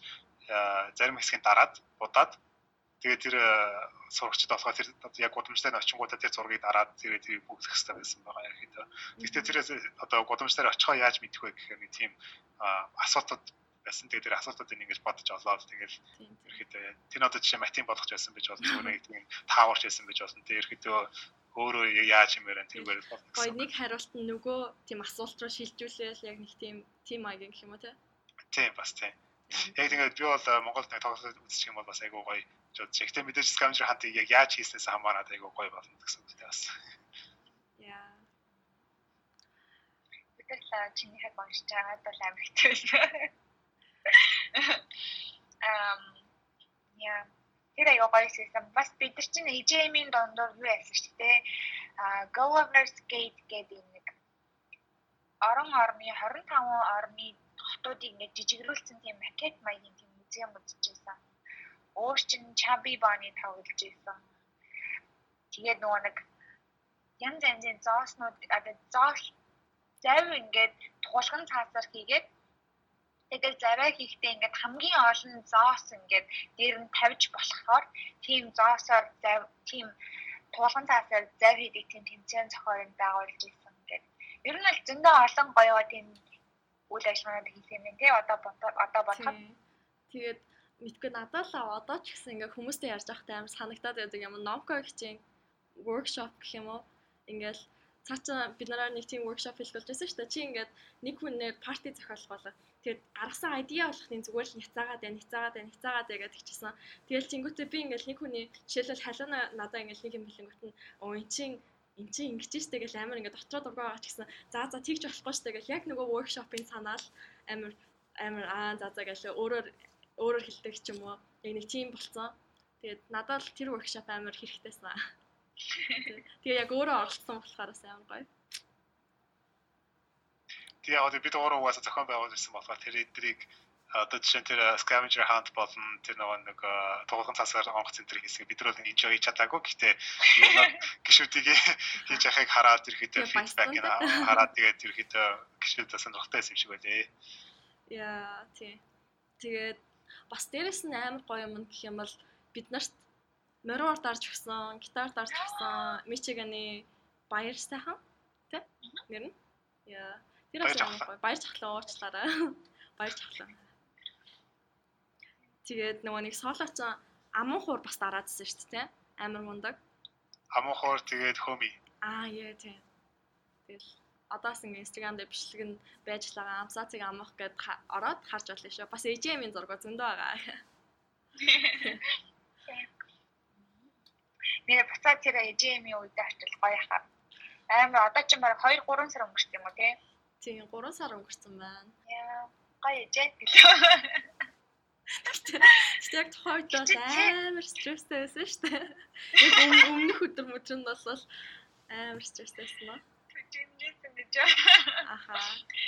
зарим хэсгийг дараад будаад тэгээд тэр сурагчд болохоор тэр яг гудамжтай очингуудаа тэр зургийг дараад тэгээд тэр бүгдэх хэрэгтэй байсан байгаа ерөөхдөө. Гэхдээ тэрээс одоо гудамжтай очихоо яаж мэдэх вэ гэхээр нэг тийм асуултууд байсан. Тэгээд тэр асуултуудыг ингэж бодож олоод тэгээд ерөөхдөө тэр одоо жишээ матем болгож байсан байж болно. Зүгээр нэг тийм тааварч байсан байж болно. Тэгээд ерөөхдөө өөрөө яаж юмэрэн тэргээр болно Гой нэг хариулт нь нөгөө тийм асуулт руу шилжүүлээл яг нэг тийм тийм маягийн гэх юм уу те. Тийм бас тийм. Яг тэгээд би бол Монголд нэг тоглолт үзчих юм бол бас айгүй гоё жод чигтэй мэдээж скамжер хантыг яг яаж хийснээс хамаарат айгүй гоё болно гэсэн үгтэй бас. Яа. Тэгэл чиний хаг уншиж байгаад бол хэцүү байсан. Ам яа тэр аяга гоё хийсэн. Бас бид нар чинь EJM-ийн дондор юу яасан шүү дээ. А Governor's Gate гэдэг нэг орон орны 25 орны хотуудыг ингээд жижигрүүлсэн тийм макет маягийн тийм музейм үзчихсэн. Өөр чинь Chubby Bunny тоглож байсан. Тэгээд нөгөө нэг янз янзын зооснууд одоо зоос зав ингээд туулган цаасаар хийгээд тэгэл заваа хийхдээ ингээд хамгийн олон зоос ингээд дээр нь тавьж болохоор тийм зоосоор зав тийм туулган цаасаар зав хийдэг тийм тэмцээн зохиолыг байгуулж ирсэн гэдэг. Ер нь л зөндөө олон гоё тийм үйл ажиллагаанд хийсэн юм тий. Одоо одоо бодоход. Тэгээд мэдгүй надад л одоо ч гэсэн ингээ хүмүүстэй ярьж байхдаа амар санагтаад байдаг юм. Номко хичээн workshop гэх юм уу? Ингээл цаачаа бид нараа нэг тийм workshop хэлүүлж байсан шүү дээ. Чи ингээд нэг хүнээр зохиолох болоо. Тэгээд гаргасан айдиа болохын зүгээр л няцаагаад байна няцаагаад байна няцаагаад байна гэдэг чижсэн тэгэл чингүүтээ би ингээл нэг хүний жишээлбэл халуuna надаа ингээл нэг юм хэлэнгүүт нь оо эн чин эн чинь ингэж штэ гэл амар ингээд дотроо дургаа байгаа ч гэсэн. За за тэгж болохгүй штэ гэл яг нөгөө workshop-ын санаал амар амар аа за за гэл өөрөөр өөрөөр хэлдэг ч юм уу. Яг нэг тийм болцсон. Тэгээд надад л тэр workshop амар хэрэгтэйсэн. Тэгээ яг өөрөө оролцсон болохоор сайн гоё. Тэгээ яг бид өөрөө угаасаа зохион байгуулж ирсэн болохоор тэр эдрийг одоо жишээ нь тэр scavenger hunt болон тэр нөгөө нэг туулган цасаар онгоц центр хийсгээ бид нар бол хийж чадаагүй гэхдээ гişүүдийг хийж яхахыг хараад ирэхэд feedback хараад тэгээд ирэхэд гişүүд сонирхолтой байсан юм шиг байлээ. Яа тий. Тэгээд бас дээрэс нь амар гоё юм гэх юм бол бид нарт мориор дарж өгсөн, гитар дарж өгсөн, Мичиганы баяр сайхан тий? Нэр нь. Яа. Тэр гоё. Баяр чахлаа уучлаарай. Баяр чахлаа. Тэгээд нөгөө нэг солоч аман хуур бас дараадсэн шүү дээ. Амар мундаг. Аман хуур тэгээд хөми. Аа яа тийм. Тэгэл одоос ингээ инстаграм дээр бичлэг нь байж байгаа амсаацыг амах гэд ороод харж болно шүү. Бас AJM-ийн зураг зөндөө байгаа. Нэр буцаад тэр AJM-ийн үед очил гоё хаа. Амар одоо ч баг 2 3 сар өнгөрсөн юм уу тий? Тийм 3 сар өнгөрсөн байна. Яа гоё ээжээ гэлээ. Гэтэ яг тухайд бол амар стресстэй байсан шүү дээ. Яг өмнөх өдөр мөчөнд бол амар стресстэй байсан ба. Аха.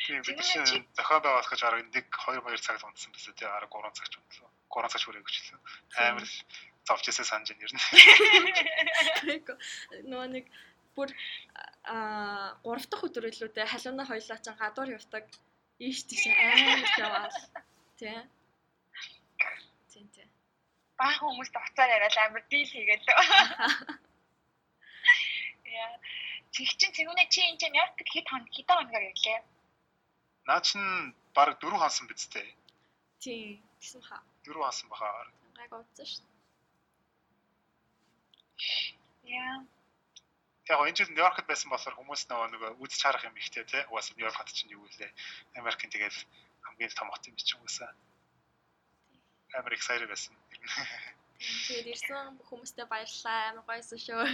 Тийм бид чинь зохион байгуулах гэж арга нэг 2 2 цаг унтсан байсан тийм арга 3 цаг ч унтлаа. 3 цаг хүрээ гэжлээ. Амар зовж ясаа санаж байна ер нь. Нөгөө нэг бүр а 3 дахь өдөр илүү дээ халууна хоёлаа ч гадуур явдаг ийш тийш амар яваал. Тийм Тийм тийм. Баахан хүмүүст уцаар яриад амар дийл хийгээд л. Яа. Тэг чин тэгүнэ чи энэ чинь яг хэд хон хэдэн хоногор ирлээ? Наа чин баг 4 хонсон биз дээ. Тийм. Тэгсэн хаа. 4 хонсон баха. Гайг удсан шүү. Яа. Яг энэ жил Нью-Йоркт байсан болохоор хүмүүс нөгөө үзэж харах юм ихтэй тий. Угаасаа Нью-Йорк хот чинь юу вэ? Америкийн тэгэл хамгийн том хот юм чинь угаасаа амар excited байсан. Тэгээд ирсэн хүмүүстээ баярлалаа. Амар гойсон шүү.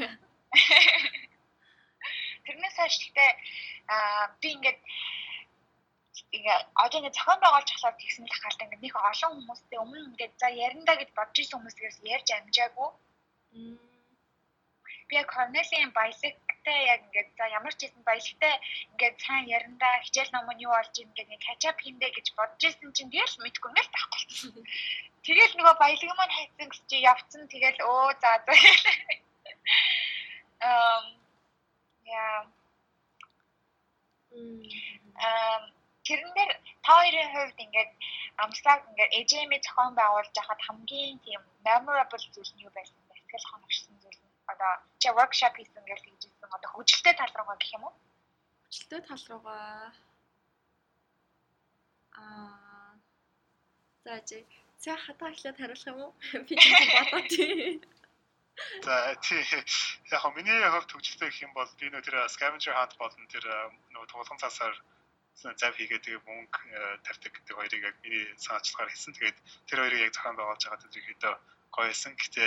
Тэрнээс хойш гэхдээ аа би ингээд ингээ одоо ингээ зохион байгуулж ахлаар тэгсэн л хаалт ингээ нэг олон хүмүүстэй өмнө ингээ за яриндаа гэж бодож исэн хүмүүсээс ярьж амжаагүй. Би яг Cornelian баялагтай яг ингээ за ямар ч хэсэн баялагтай ингээ цаан яриндаа хичээл ном нь юу болж ийн ингээ catch up хийндэ гэж бодож исэн чинь тэгэл мэдгүй ингээл тахгүй. Тэгэл нөгөө баялаг маань хайцсан гэж чи явцсан тэгэл өө за за. Эм яа. Эм тэрнэр та хоёрын хувьд ингээд амслаг ингээд AJM зохион байгуулж байхад хамгийн тийм memorable зүйл нь юу байсан бэ? Сэтгэл хоногшсон одоо чи workshop хийсэн гэж хэлжсэн одоо хөгжилтэй тал руугаа гэх юм уу? Хөгжилтэй тал руугаа аа за чи За хатаа эхлээд хариулах юм уу? Би ч бодоо тий. За тий яг миний хувьд төгжөлтэй гэх юм бол би нөө тэр scavenger hunt болон тэр нөө туулган цаасаар зав хийгээд тэгээ мөнгө тавьдаг гэдэг хоёрыг яг миний санаачлагаар хийсэн. Тэгээд тэр хоёрыг яг зохион байгуулж байгаа төдийхөдөө гоё хийсэн. Гэтэ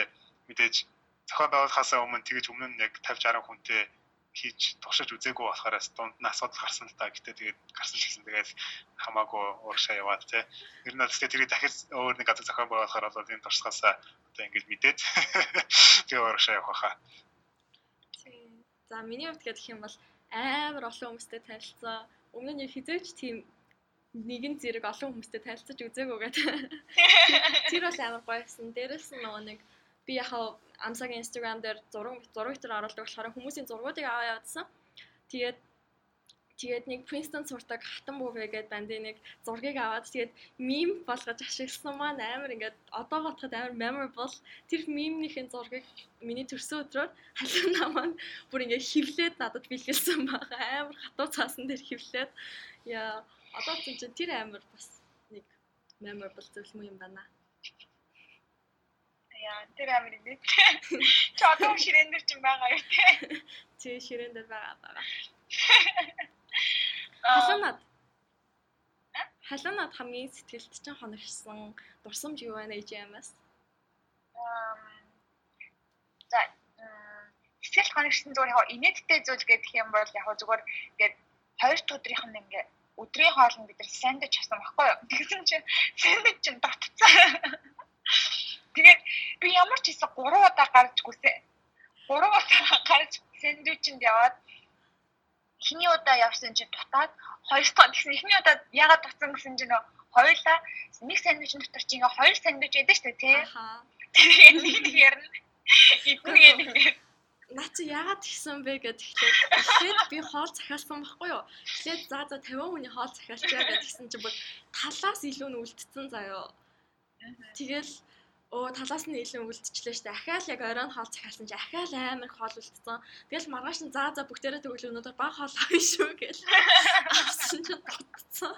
мэдээж зохион байгуулахаас өмнө тэгэж өмнө нь яг 50 60 хүнтэй хийж туршиж үзээгүй болохоор дунд нь асуудал гарсан л та гэтээ тэгээд гарсан ч гэсэн тэгээд хамаагүй ууршаа яваад те. Ер нь тэгээд тэрийг дахиж өөр нэг газар зохион байгуулахаар бол энэ туршлагаасаа одоо ингэж мэдээд тэгээд ууршаа явах хаа. За миний хувьд гэх юм бол амар олон хүмүүстэй танилцсан. Өмнө нь хизээч тийм нэгэн зэрэг олон хүмүүстэй танилцаж үзээгүй гэдэг. Тэр бол амар гоёсэн. Дээрээс нь нөгөө нэг би яхаа амсагийн Instagram дээр зураг зураг төр оруулдаг болохоор хүмүүсийн зургуудыг аваа явуулсан. Тэгээд тэгээд нэг Princeton сурдаг хатан буувэ гэдэг бандын нэг зургийг аваад тэгээд мим болгож ашигласан маань амар ингээд одоо бодоход амар memorable. Тэр мимнийхэн зургийг миний төрсөн өдрөөр халуун намаа бүр ингээд хевлээд надад бэлгэлсэн байгаа амар хатуу цаасан дээр хевлээд яа одоо чинь тэр амар бас нэг memorable зүйл юм байна яа тэр амир юм. Чи одоо ширээн дээр чинь байгаа юу те? Чи ширээн дээр байгаа байгаа. Халуунад. Халуунад хамгийн сэтгэлд чинь хоногшсон дурсамж юу байна ээжэмээс? За сэтгэл хоногшсон зүгээр яг инээдтэй зүйл гэдэг юм бол яг зүгээр ингээд хоёр дахь өдрийнх нь ингээд өдрийн хоолнд бид нар сандвич авсан баггүй юу? Тэгсэн чинь сандвич чинь дотцсон. Тэгээд би ямар ч хийсэн 3 удаа гарч гүсээ. 3 удаа гарч сэндвичэнд яваад эхний удаа явсан чинь дутаад хоёр дахь гэсэн эхний удаа ягаад дуцсан гэсэн чинь хоёулаа нэг сэндвичэн дотор чи ингээ хоёр сэндвич яддаг шүү дээ тий. Тэгээд нэг нэг ярина. Идэнгээд ингээ наа чи яагаад тэгсэн бэ гэхлээр эхлээд би хоол захиалсан байхгүй юу. Эхлээд за за 50 хүний хоол захиалчаа гэдгсэн чинь бүр талаас илүү нь үлдсэн заяо. Тэгэл өө талаас нь илүү үлдчихлээ штэ. Ахаал яг оройн хоол захиалсан чи ахаал амар хоол үлдсэн. Тэгэл маргааш нь заа заа бүгдээрээ тэгвэл өнөөдөр баг хоол авъя шүү гэл. Авсан чи дутцсан.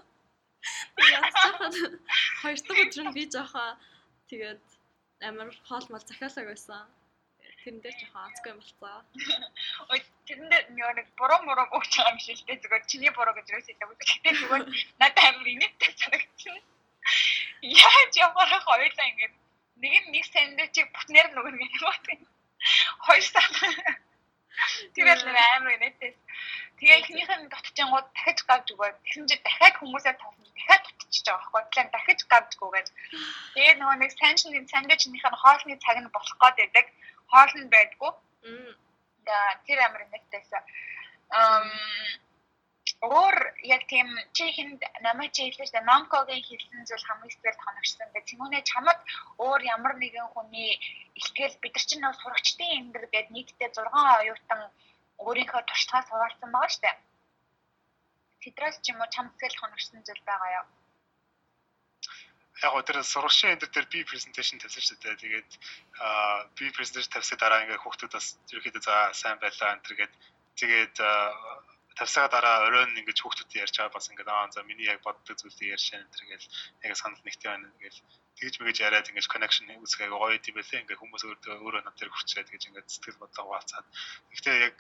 Яцхан хоёр дахь өдөр нь би жоохон тэгээд амар хоол мал захиалаг байсан. Тэрэн дээр жоохон азгүй юм болцоо. Ой тэрэн дээр нэг буруу муруу өгч байгаа юм шиг л дээ. Зүгээр чиний буруу гэж юу хэлэх вэ? Гэтэ зүгээр надад амар инээдтэй санагдсан. Яаж яваараа хоёулаа ингэж нэг нь нэг сэндвичийг бүтнээр нөгөө нэг юм байна. Хоёр сар. Тэгээд амар нэтээс. Тэгээ ихнийх нь дутчихгууд дахиж гавж өгөө. Тэгсэн чинь дахиад хүмүүсээ тавсан. Дахиад дутчихж байгаа байхгүй. Тэгэхээр дахиж гавж өгөөгээд. Тэгээд нөгөө нэг саншны сэндвичнийх нь хоолны цаг нь болох гээд байдаг. Хоол нь байдгүй. Тэр амар нэтээс. Ам өөр яг тийм чи хүнд намайг чи хэлж та номкогийн хэлсэн зүйл хамгийн сэтгэл хоногчсон. Тэгээ цэнгүүнээ чамд өөр ямар нэгэн хүний ихтгэл бид нар чинь нэг сурагчдын эндэр гээд нийтдээ 6 оюутан өөрийнхөө туршлагаа суулсан байгаа штэ. Тэдрээс ч юм уу чам сэтгэл хоногчсон зүйл байгаа юу? яг гоо тэр сурагчийн энэ дээр би презентацийн тавьсан шүү дээ. Тэгээд аа би презентацийн тавьсаа дараа ингээ хүүхдүүд бас ерөөхдөө за сайн байлаа энэ төр гээд тэгээд тавьсаа дараа оройн ингэж хүүхдүүд ярьж байгаа бас ингээд аа за миний яг боддог зүйлийг ярьж шээ энэ гэл яг санал нэгтэй байна гэл тэгж мэгэж яриад ингэж connection үүсгэх гоё юм байлээ ингээд хүмүүс өөрөө өөрөө над дээр хүрчээд гэж ингээд сэтгэл бодлоо хуваалцаад гэхдээ яг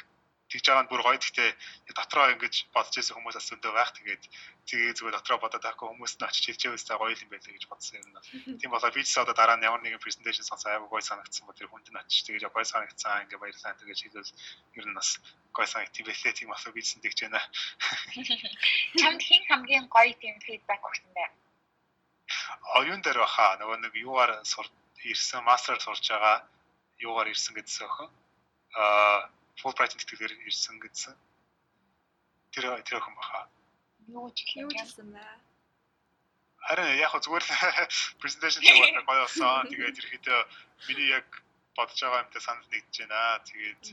тэгж байгаа нь бүр гоё гэхдээ дотроо ингэж бодож ирсэн хүмүүс бас өндөө байх тэгээд тэгээ зүгээр дотроо бодоод байхгүй хүмүүс нь очиж хэлж байвал гоё юм байлаа гэж бодсон юм байна. Тийм болоо би ч одоо дараа нь ямар нэгэн презентацийн сонсоо аягүй гоё санагдсан ба тэр хүнд нь очиж тэгээ гоё санагдсан ингээ баярлалаа тэгэж хэлвэл ер нь бас гоё санагт байлээ тийм асуу бичсэн тэгж байна. Чамд хин хамгийн гоё тийм фидбек өгсөн бэ? Оюун дээр баха нөгөө нэг юугаар сур ирсэн мастераар сурж байгаа юугаар ирсэн гэдсэн өхөө. Аа Fulbright тэтгэлгээр ирсэн гэсэн. Тэр тэр охин баха. Юу ч юу ч гэсэн бай. Харин яг хөө зүгээр презентацийн цагаар гоё болсон. Тэгээд ерөөхдөө миний яг бодож байгаа юмтай санал нэгдэж байна. Тэгээд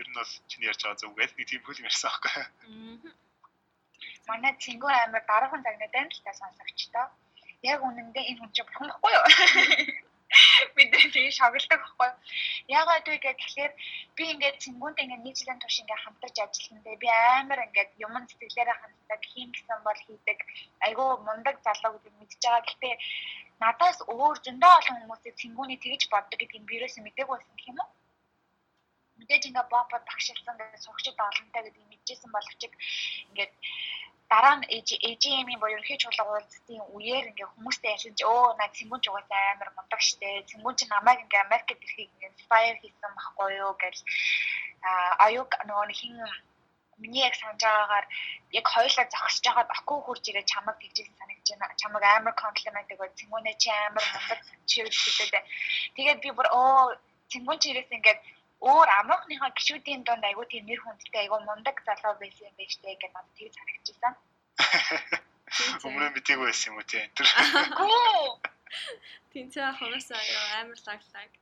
ер нь бол чиний ярьж байгаа зүгээс нэг тийм бүл ярьсан аахгүй. Манай цэнгүү амир дараахан цагнаа дайналтай сонсогчтой. Яг үнэндээ энэ хүн чинь бурхан байхгүй юу? бид тийм шоглдог байхгүй. Ягаад вэ гэхээр би ингээд цэнгүүнтэй ингээд нэг жилийн турш ингээд хамтарч ажилласан. Би амар ингээд юм сэтгэлээрээ ханддаг, хийн гэсэн бол хийдэг. Айгүй мундаг залуу гэдэг мэдж байгаа. Гэхдээ надаас өөр зөндөө олон хүмүүсийг цэнгүүний тэгж боддог гэдгийг би юусэн мдэггүй байсан гэх юм уу? мэдээж ингээ бопод багшилсан гэдэг сурагчид олонтой гэдэг мэдчихсэн боловч ингээд дараа нь AGM-ийн буюу ерөнхий чуулга уулзтын үеэр ингээ хүмүүстэй ялж өө наа цэнгүүн ч угаасаа амар мундаг штэ цэнгүүн ч намайг ингээ Америкт ирэхийг ингээ inspire хийсэн байхгүй юу гэж аюуг нөгөө хин миний яг санаж байгаагаар яг хоёулаа зогсож байгаад аку хурж ирээ чамаг тэгжсэн санагдаж байна. Чамаг амар комплимент өгөө цэнгүүнээ чи амар мундаг чирэл гэдэг. Тэгээд би бүр оо цэнгүүн чирээс ингээд өөр амрахныхаа гişүүдийн донд айгуу тийм нэр хүндтэй айгуу мундаг залуу байсан юм байна штэ гэж надад тийм санагдчихсан. Өмнө мтийг байсан юм уу тийм энэ. Тийм цаа хоносоо амар лаглаг.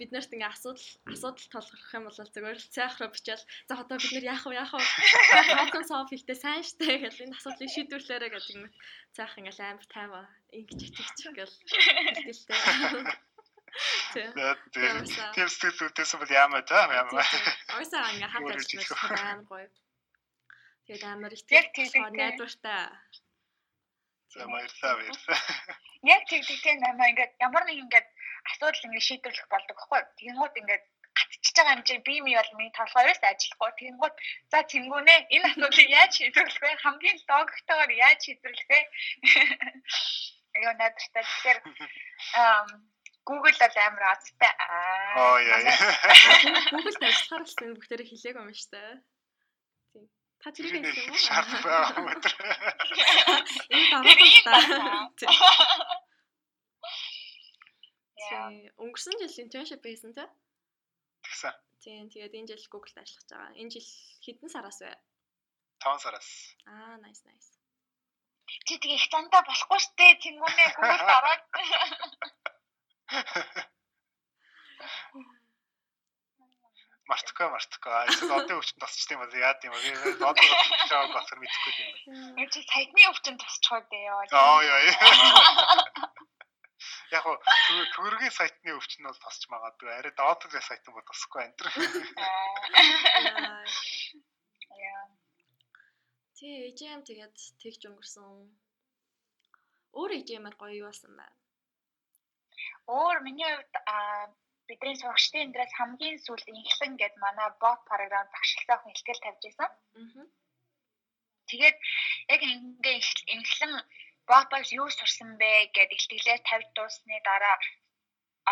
бид нарт ингээ асуудал асуудал толгорох юм бол зүгээр л цайхраа бичээл. За одоо бид нар яах вэ яах вэ? Problem solve хийхдээ сайн штэ гэл. Энэ асуудлыг шийдвэрлээрэ гэдэг юм цайх ингээл амар тайваа ингэж итгэж ингээл хэлтэй Тийм сэтгэлүүдээс бол яамаа та яамаа. Ойсаа ингээ хамт ажиллаж амар гоё. Тэгээд амар их тийм найдвартай. За баярлалаа баярлалаа. Яг тийм тийм намаа ингээд ямар нэг ингээд асуудал ингээд шийдвэрлэх болдог байхгүй. Тэгэнгүүт ингээд гатчихж байгаа юм чинь би ми бол миний толгойроос ажиллахгүй. Тэгэнгүүт за тэнгүүнэ энэ асуудлыг яаж шийдвэрлэх вэ? Хамгийн логиктойгоор яаж шийдвэрлэх вэ? Аяа найдвартай. Тэгэхээр Google бол амар азтай. Оо яа. Google-д ажиллахаар л энэ бүгдээрээ хэлээг юм шүү дээ. Тийм. Та тэрийг хэлсэн юм уу? Шаардлага байгаа юм өдр. Энэ дараа та. Тийм. Өнгөрсөн жил internship байсан те? Тэгсэн. Тийм. Тэгээд энэ жил Google-д ажиллаж байгаа. Энэ жил хэдэн сараас вэ? 5 сараас. Аа, nice nice. Чи тэгээ их цантаа болохгүй штэ. Тэнгүүнээ Google-д ороод Мартахгүй мартахгүй. Эсвэл одын өвчин тасчдаг юм бол яад юм бэ? Одоо тасч байгааг болохоор мэдэхгүй юм байна. Энэ чи саяны өвчин тасчих үү яа. Аа яа. Яг гоо төгөргийн сайтны өвчин бол тасч магадгүй. Арай доодгийн сайтын бол тасахгүй энэ. Яа. Тэ AGM тэгээд тэгж өнгөрсөн. Өөр AGM-аар гоё юу болсон байна? Өөр миний хувьд бидний сурагчдын эндээс хамгийн сүүлд инхлэн гэд манай бот програм багшилсан хүн ихтгэл тавьж байсан. Тэгээд яг ингээ инхлэн ботоос юу сурсан бэ гэд ихтгэлээ тавьж дуусны дараа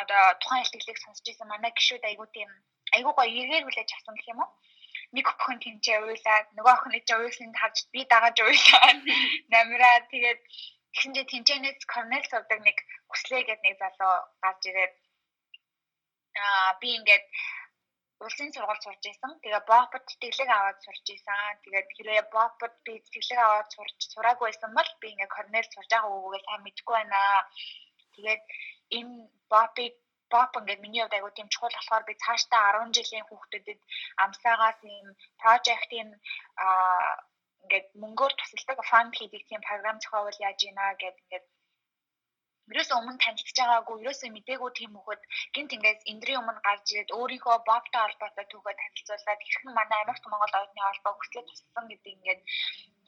одоо тухайн ихтгэлийг сонсч байсан манай гişүүд айгуу тийм айгуу гоё эргээр хүлээж авсан гэх юм уу? нэг охин тэмцээ уйлаад нөгөө охин ээж уйлсанд харж би дагаж уйлаад намраа тэгээд Тэгсэн чинь тэмцээнээс Корнел сувдаг нэг хүслээ гэдэг нэг залуу гарч ирээд аа би ингээд улсын сургууль сурж исэн. Тэгээ бопод тэтгэлэг аваад сурж исэн. Тэгээд хэрэг бопод би тэтгэлэг аваад сурж сураагүй байсан бол би ингээ Корнел сурж байгаа үгүйгээ сайн мэдэхгүй байна. Тэгээд энэ бопыг боп ингээд миний хувьд айгуу тийм чухал болохоор би цаашдаа 10 жилийн хүүхдэдэд амсаагаас ийм прожектын аа ингээд мөнгөөр тусалдаг фанд хийдэг тийм програм зохиовол яаж ийна гэд ингээд Ерөөсөө өмнө танилцж байгаагүй, ерөөсөө мдээгүй тийм хөхөд гинт ингээс эндрийн өмнө гарч ирээд өөрийнхөө бобтой холбоотой түүхээ танилцуулаад хэрхэн манай Америкт Монгол оюутны холбоо хүслээ туссан гэдэг ингээд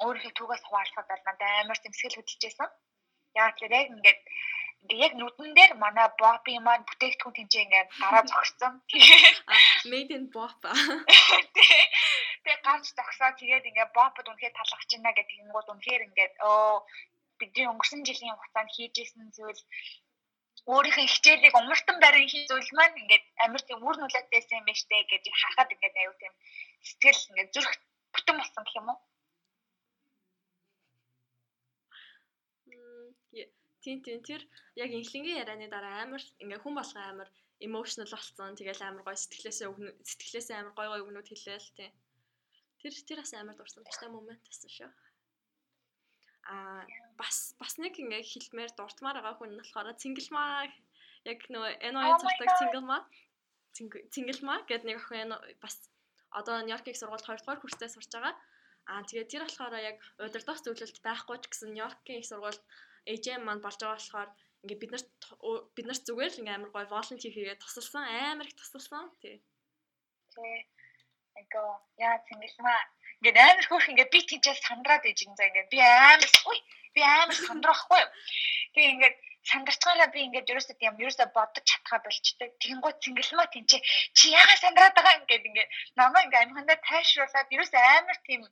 өөрийнхөө түүхээс хуваалцахад бол надад амар зэмсгэл хөдөлжсэн. Яа тэгэхээр яг ингээд ингээ яг нүдэн дээр манай бопи маань бүтээгдэхүүн тэмцээ ингээ гараа зогссон. Тэгээд made in bop. Тэгээд гарч зогсоо тэгээд ингээ бопод үнэхээр талхаж байна гэдэг юм гол үнэхээр ингээ оо бидний өнгөрсөн жилийн хугацаанд хийжсэн зүйл өөрийнхөө хичээлийг умартан барин хийж зүйл маань ингээд амар тийм үр нүлэттэйсэн юм байна штэ гэж харахад ингээд аюу тийм сэтгэл ингээд зүрх бүтэн болсон гэх юм уу? Тийм тийм тэр яг инхлэнгийн ярианы дараа амар ингээ хүн болгоо амар emotional болсон. Тэгэл амар гоё сэтгэлээсээ сэтгэлээсээ амар гоё гоё өгнүүд хэлээл тийм. Тэр тэр бас амар дурсамжтай момент байсан шүү. Аа бас бас нэг ингээ хэлмээр дуртмаар байгаа хүн нь болохоор цингэлмаа яг нөгөө NOI цартаг цингэлмаа цингэлмаа гэдэг нэг охин бас одоо Нью-Йоркийг сургуульд 2 дугаар курстэй сурч байгаа. Аа тэгээд тэр болохоор яг удирдах зөвлөлт байхгүй ч гэсэн Нью-Йоркийн их сургуульд AJM маань болж байгаа болохоор ингээ бид нарт бид нарт зүгээр л ингээ амар гой волонтер хийгээд тусалсан амар их тусалсан тий. Тий. Эго яа цэнгэлмаа ингээ амар хөөх ингээ би тийчээ сандраад иж ингээ ингээ би амар ой би амар сандрахгүй. Тэгээ ингээ сандарчгаараа би ингээд ерөөсөө тийм ерөөсөө бодож чадхаа болчтой. Тэгэнгүүт цэнгэлмаа тийм чи яага сандраад байгаа ингээд ингээд намаа ингээд амхандаа тайшруулаад ерөөсөө амар тийм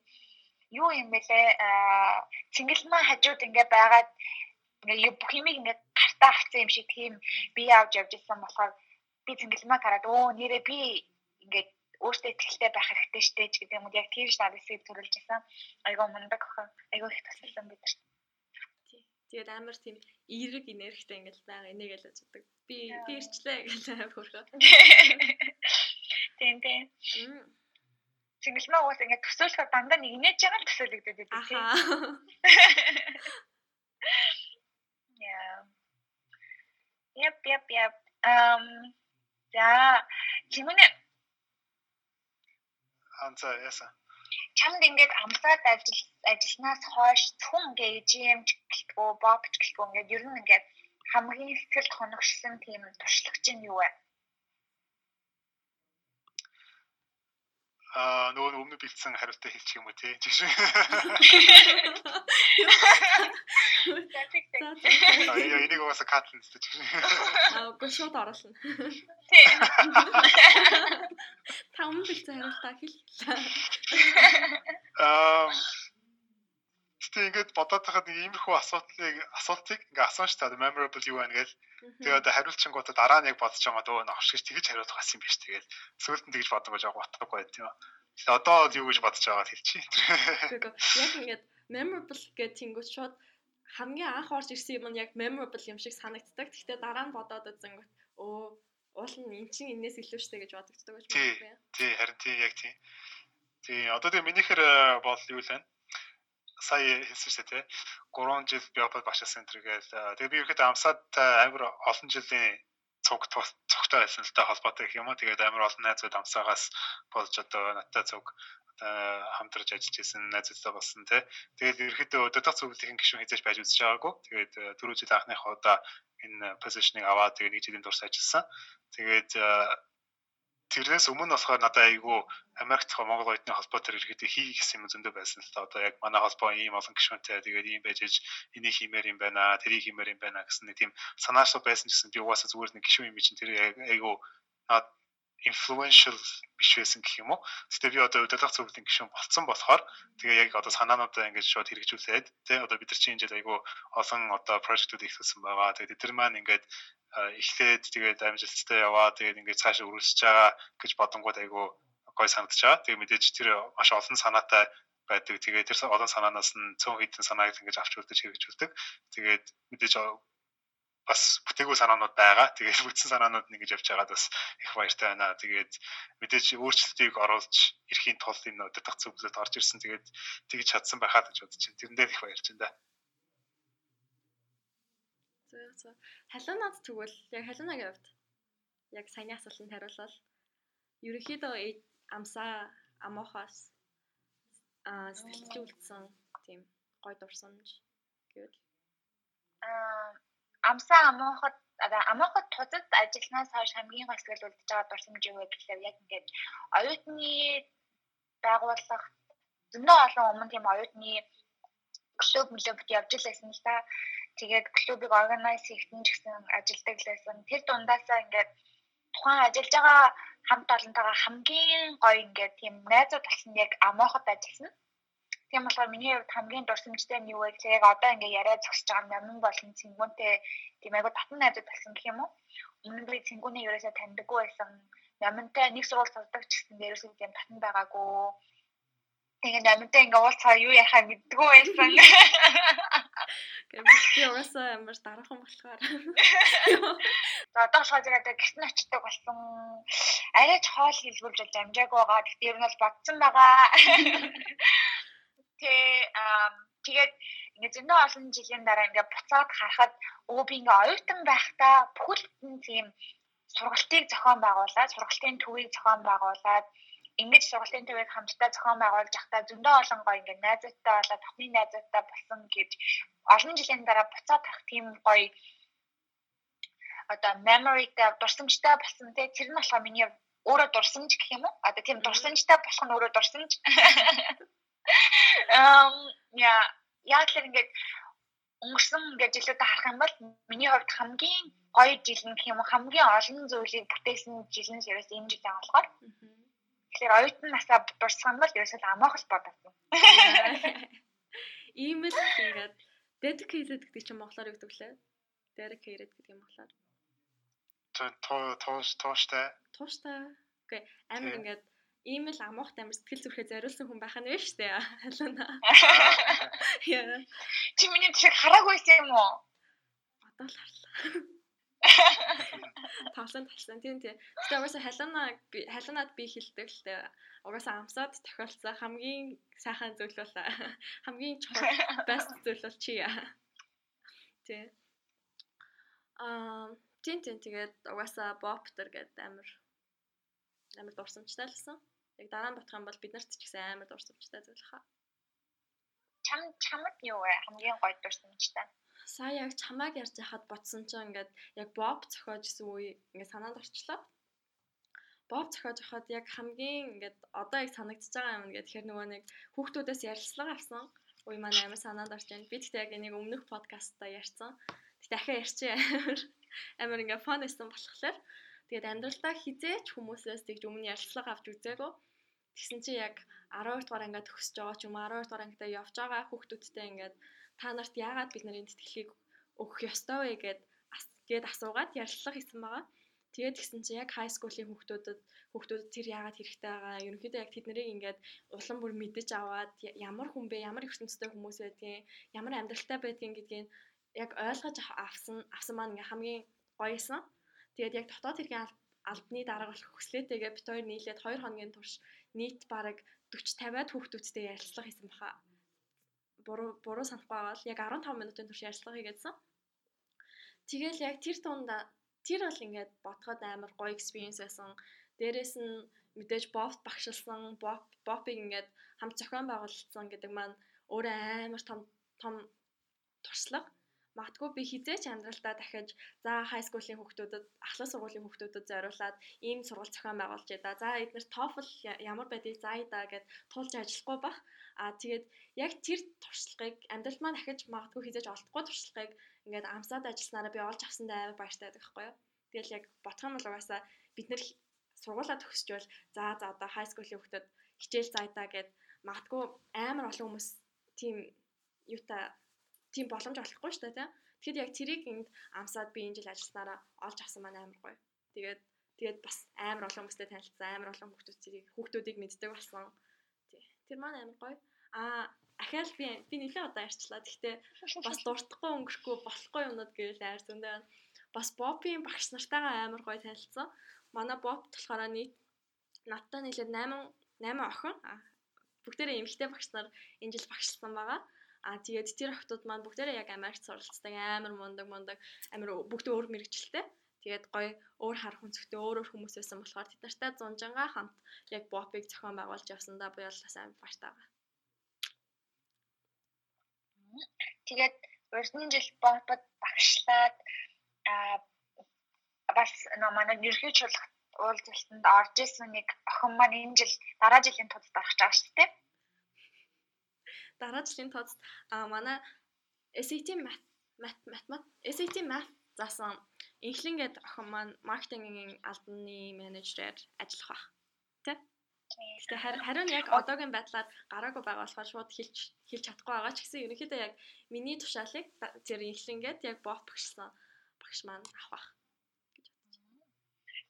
юу юм бэлээ? Аа цэнгэлмаа хажууд ингээд байгаад ингээд бүх юмыг ингээд гартаа авсан юм шиг тийм би авч явж ирсэн болохоор би цэнгэлмаа хараад өө нэрээ би ингээд өөртөө ихтэй байх хэрэгтэй штэ ч гэдэг юм уу? Яг тийм надад эсийг төрүүлж исэн. Айгуу мундаг охин. Айгуу их тусалсан бид нар. Тэгээд амар тийм эерэг энергитэй ингээл байгаа. Энийг л үздэг. Би би ирчлээ гэж хөрхөө. Тийм тийм. Цэнгэлмээ уус ингээд төсөөлөхөөр дандаа нэг инээж байгаа л төсөөлөгдөд байдаг тийм. Яа. Яп яп яп. Эм за чимэнэ анцаа яса чамд ингээд амсаад ажил ажилланаас хойш зөвхөн ингээд ижимч гэлтгөө бобч гэлтгөө ингээд ер нь ингээд хамгийн сэтгэл хоногшсон тийм туршлагч нь юу вэ? Аа нөгөө өмнө бэлдсэн хариултаа хэлчих юм уу тий. Жишээ. Аа яа энийг угаасаа катлэн зү жишээ. Аа үгүй шууд оруулна. Тий. Та өмнө бэлдсэн хариултаа хэл. Аа Гэтэ ингээд бодоод байхад нэг иймэрхүү асуудлыг асуултыг ингээ асууж та memorable юу байна гэж тэгээд хариулчингуудаа дараа нь яг бодож байгаа дөө ногш гэж тэгж хариулах гэсэн юм биш тэгээд сүүлд нь тэгж бодсон гэж яг утгагүй байт юм. Тэгээд одоо юу гэж бодож байгааг хэлчихье. Яг ингээд memorable гэх тэнгуут шууд хамгийн анх орж ирсэн юм нь яг memorable юм шиг санагддаг. Гэхдээ дараа нь бодоод үзэнгүүт өө уул нь эн чинь энэс илүү штэ гэж бодогддог гэж байна. Тий, харин тий яг тий. Тий, одоо тэгээ минийхэр бол юу л байна? Сая хэлсэн шүү дээ. 3 жил Биопод башаа центр гээл. Тэгээ би ихэд амсаад амар олон жилийн цуг цогтой байсан л та холбоотой гэх юм уу. Тэгээд амар олон найзууд амсаагаас болж одоо надтай цуг хамтарч ажиллаж исэн найзуудтай болсон тий. Тэгээд ерөөхдөө өдөртөх цуглалын гишүүн хийж байж үзэж байгаагүй. Тэгээд дөрөв жил анхныхаа удаа энэ позишныг аваад тэгээд нэг жилийн турш ажилласан. Тэгээд тэрнээс өмнө болохоор надад айгүй Америкт Монгол оюутны холбоо төр ирэхэд хийх гэсэн юм зөндөө байсан л та. Одоо яг манай холбоо ийм олон гишүүнтэй тэгээд ийм байж ээж энийг хиймээр юм байна тэрийг хиймээр юм байна гэсэн нэг тийм санаашгүй байсан гэсэн би угаасаа зүгээр нэг гишүүн юм чинь тэр айгүй над influential биш байсан гэх юм уу. Гэтэ би одоо удирдах зөвлөлийн гишүүн болцсон болохоор тэгээ яг одоо санаануудаа ингэж шууд хэрэгжүүлээд тий одоо бид нар чинь энэ айгүй олон одоо прожектууд ихсэн байгаа. Тэгээд тэр маань ингээд эхлээд тэгээд амжилттай яваа тэгээд ингээд цаашаа үргэлжлэж байгаа гэж бодонгууд айгүй гой санагдаж байгаа. Тэгээд мэдээж тэр маш олон санаатай байдаг. Тэгээд тэр олон санаанаас нь цөөн хэдэн санааг ингэж авч үлдэж хэрэгжүүлдэг. Тэгээд мэдээж бас бүтээгүү санаанууд байгаа. Тэгээд бүтсэн санаанууд нь ингэж явж байгаад бас их баяртай байна. Тэгээд мэдээж өөрчлөлтийг оруулж ирэхийн тулд энэ өдөртөх зөвлөлд орж ирсэн. Тэгээд тэгж чадсан байхаа гэж бодож байна. Тэрэндээ их баярч да. Зөв зөв. Халуунад тэгвэл яг халуунагийн хувьд яг саяны асуултанд хариулвал ерөнхийдөө амсаа амоохоос аа сэтгэлжүүлсэн тийм гой дурсамж гэвэл аа амсаа амоохот амоохот тузад ажилланаас хойш хамгийн гол сэтгэл үлдэж байгаа дурсамж юу вэ гэхээр яг ингээд оюутны байгууллага зөндөө олон өмнө тийм оюутны клуб мөлөбд явж лээсэн л та тэгээд клубыг органайз хийхтэн ч гэсэн ажилдаг лээсэн. Тэр дундаасаа ингээд тухайн ажиллаж байгаа хамт олонтойгоо хамгийн гоё ингээд тийм найзууд болсон яг амоохот ажилласан. Тийм болохоор миний хувьд хамгийн дурсамжтай нь юу вэ гэхээр яг одоо ингээ яриа зогсож байгаа нямн болон цэнгүүнтэй тийм айгу татан найзууд болсон гэх юм уу. Өмнө нь би цэнгүүний ерөөсөө таньдаггүй байсан. Нямнтай нэг сургууль сурдаг ч гэсэн ерөөсөө тийм татан байгаагүй. Тэгээд нямнтай ингээ уулзаа юу яхаа мэддэггүй байсан. Гэвч би угаасаа амар дараахан болохоор. За одоо болохоор зэрэг гэрт нь очдог болсон. Арайч хоол хэлбүүлж болж амжаагүй байгаа. Гэхдээ ер нь бол бодсон байгаа. Тэ тэгээд ингээ зөндөө олон жилийн дараа ингээ буцаад харахад өө би ингээ оюутан байхдаа бүхэл тийм сургалтыг зохион байгуулад, сургалтын төвийг зохион байгуулад ингэж сургалтын төвийг хамтдаа зохион байгуулж явахдаа зөндөө олон гоё ингээ найзуудтай болоод татны найзуудтай болсон гэж олон жилийн дараа буцаад тах тийм гоё одоо memoryтэй дурсамжтай болсон. Те тэр нь болохоор миний өөрөө дурсамж гэх юм уу? Одоо тийм дурсамжтай болох нь өөрөө дурсамж эм я яг л ингээд өнгөрсөн ингээд жилүүдэд харах юм бол миний хувьд хамгийн гоё жил нь гэх юм уу хамгийн олон зүйлийг бүтээсэн жил нь ерөөс энэ жил болохоор. Тэгэхээр оюутан насаа дурсах юм бол ерөөсөө амаах л бодсон. Ийм л ингээд dedicated гэдэг чинь монголоор юу гэдэг лээ? Dedicated гэдэг юм болохоор. Тоо тоош тооштай. Тууштай. Окей. Амар ингээд ийм л амуухтай амар сэтгэл зүрхээ зориулсан хүн байх нь вэ штэ. Халуuna. Яа. Чи миний шиг хараагүйсэн юм уу? Одоо л харлаа. Тавлан тавсан тийм тийм. Гэтэ угаасаа халуунаа халуунаад би хилдэг л дээ. Угаасаа амсаад тохиолцсон хамгийн сайхан зүйл бол хамгийн чухал best зүйл бол чи яа. Тий. Аа тийм тийм тэгээд угаасаа Bopter гэдэг амар амар дурсамжтай лсэн. Яг дараа нь бодох юм бол бид нарт ч гэсэн амар дурсамжтай зүйл хаа. Чам чамд юу вэ? Хамгийн гоё дурсамжтай. Сая яг чамааг ярьж хахад бодсон чинь ингээд яг Bob зохиож исэн үе ингээд санаанд орчлоо. Bob зохиож хахад яг хамгийн ингээд одоо яг санагдчихж байгаа юм ингээд тэгэхээр нөгөө нэг хүүхдүүдээс ярилцлага авсан үе маань амар санаанд орж байна. Би тэгтээ яг энийг өмнөх подкастта ярьсан. Тэгтээ дахиад ярьчих амар амар ингээд фон байсан болохоор тэгээд амьдралдаа хизээч хүмүүсээс тэгж өмнө ярилцлага авч үзээгүй. Тэгсэн чи яг 12 дугаар ангиа төгсөж байгаа ч юм 12 дугаар ангитай явж байгаа хүүхдүүдтэй ингээд та нарт яагаад бид нарын тэтгэлгийг өгөх ёстой вэ гэд гээд асуугаад ярилцлага хийсэн байгаа. Тэгээд гисэн чи яг high school-ийн хүүхдүүдэд хүүхдүүдэд тэр яагаад хэрэгтэй байгаа. Ерөнхийдөө яг тэднийг ингээд улам бүр мэдэж аваад ямар хүн бэ, ямар ертөнцтэй хүмүүс байдгийг, ямар амьдралтай байдгийг гэдгийг яг ойлгож авсан авсан маань ингээ хамгийн гоёсэн. Тэгээд яг дотоод хэргийн албаны дарга болох хүслээтэйгээ бит хоёр нийлээд 2 хоногийн турш нийт бараг 40 50-аад хүүхдүүдтэй ярилцлага хийсэн баха. Буруу буруу санахгүй байгаа л яг 15 минутын турш ярилцлага хийгээдсэн. Тэгэл яг тэр тундаа тэр бол ингээд бодоход амар гоё experience байсан. Дээрээс нь мэдээж бовт багшилсан, боп бопыг ингээд хамт зохион байгуулсан гэдэг маань өөрөө амар том том туршлага магадгүй би хизээч амьдралдаа дахиж за high school-ийн хүүхдүүдэд ахлах сургуулийн хүүхдүүдэд зориулаад ийм сургалт зохион байгуулж яда. За эдгээр TOEFL ямар байдгийг заая гэд тулж ажиллахгүй бах. Аа тэгээд яг тэр туршлагыг амьдрал маань дахиж магадгүй хизээч олдохгүй туршлагыг ингээд амсаад ажилласнараа би олж авсандаа амар баяртай байдаг байхгүй юу. Тэгэл яг бодох юм бол угаасаа бид нэр сургуулаа төгсчвөл за за одоо high school-ийн хүүхдүүд хичээл заая гэд магадгүй амар олон хүмүүс тийм юутай тийм боломж олохгүй шүү дээ тийм. Тэгэхэд яг тэрийг энд амсаад би энэ жил ажилласнараа олж авсан маань амар гоё. Тэгээд тэгээд бас амар олон хүмүүстэй танилцсан, амар олон хүүхдүүдийг хүүхдүүдийг мэддэг болсон. Тий. Тэр маань амар гоё. Аа ахаал би би нэлээд удаа ярьчлаа. Гэхдээ бас дуртахгүй өнгөрөхгүй болохгүй юмнууд гэвэл айр зөндөө байна. Бас Бопийн багш нартайгаа амар гоё танилцсан. Манай Боп болохоор нийт надтай нийлээд 8 8 охин. Бүгдээрээ эмэгтэй багш нар энэ жил багшлсан байгаа. А тэгээд тэр охтууд маань бүгдээрээ яг Америкт суралцдаг амар мундаг мундаг амар бүгд өөр мэрэгчлээ. Тэгээд гоё өөр хар хүнсгтэй өөр өөр хүмүүс байсан болохоор тэд нартай зунжангаа хамт яг бопыг зохион байгуулж явсандаа бол бас амар баяртай байгаа. Тэгээд урьдны жил бопод багшлаад аа бас нөө манай ерхий чуулга уулзалтанд орж исэн нэг охин маань энэ жил дараа жилийн тулд орох гэж байгаа шүү дээ дараа жилийн тооцоо а манай SAT math math math SAT math заасан инхлэн гээд охин маань маркетингийн албаны менежерээр ажиллах баг. Тэ? Гэтэ харин яг одоогийн байдлаар гараагүй байгаа болохоор шууд хэлж хэлж чадахгүй байгаа ч гэсэн ерөнхийдөө яг миний тушаалыг тэр инхлэнгээд яг бот багшсан багш маань авах гэж байна.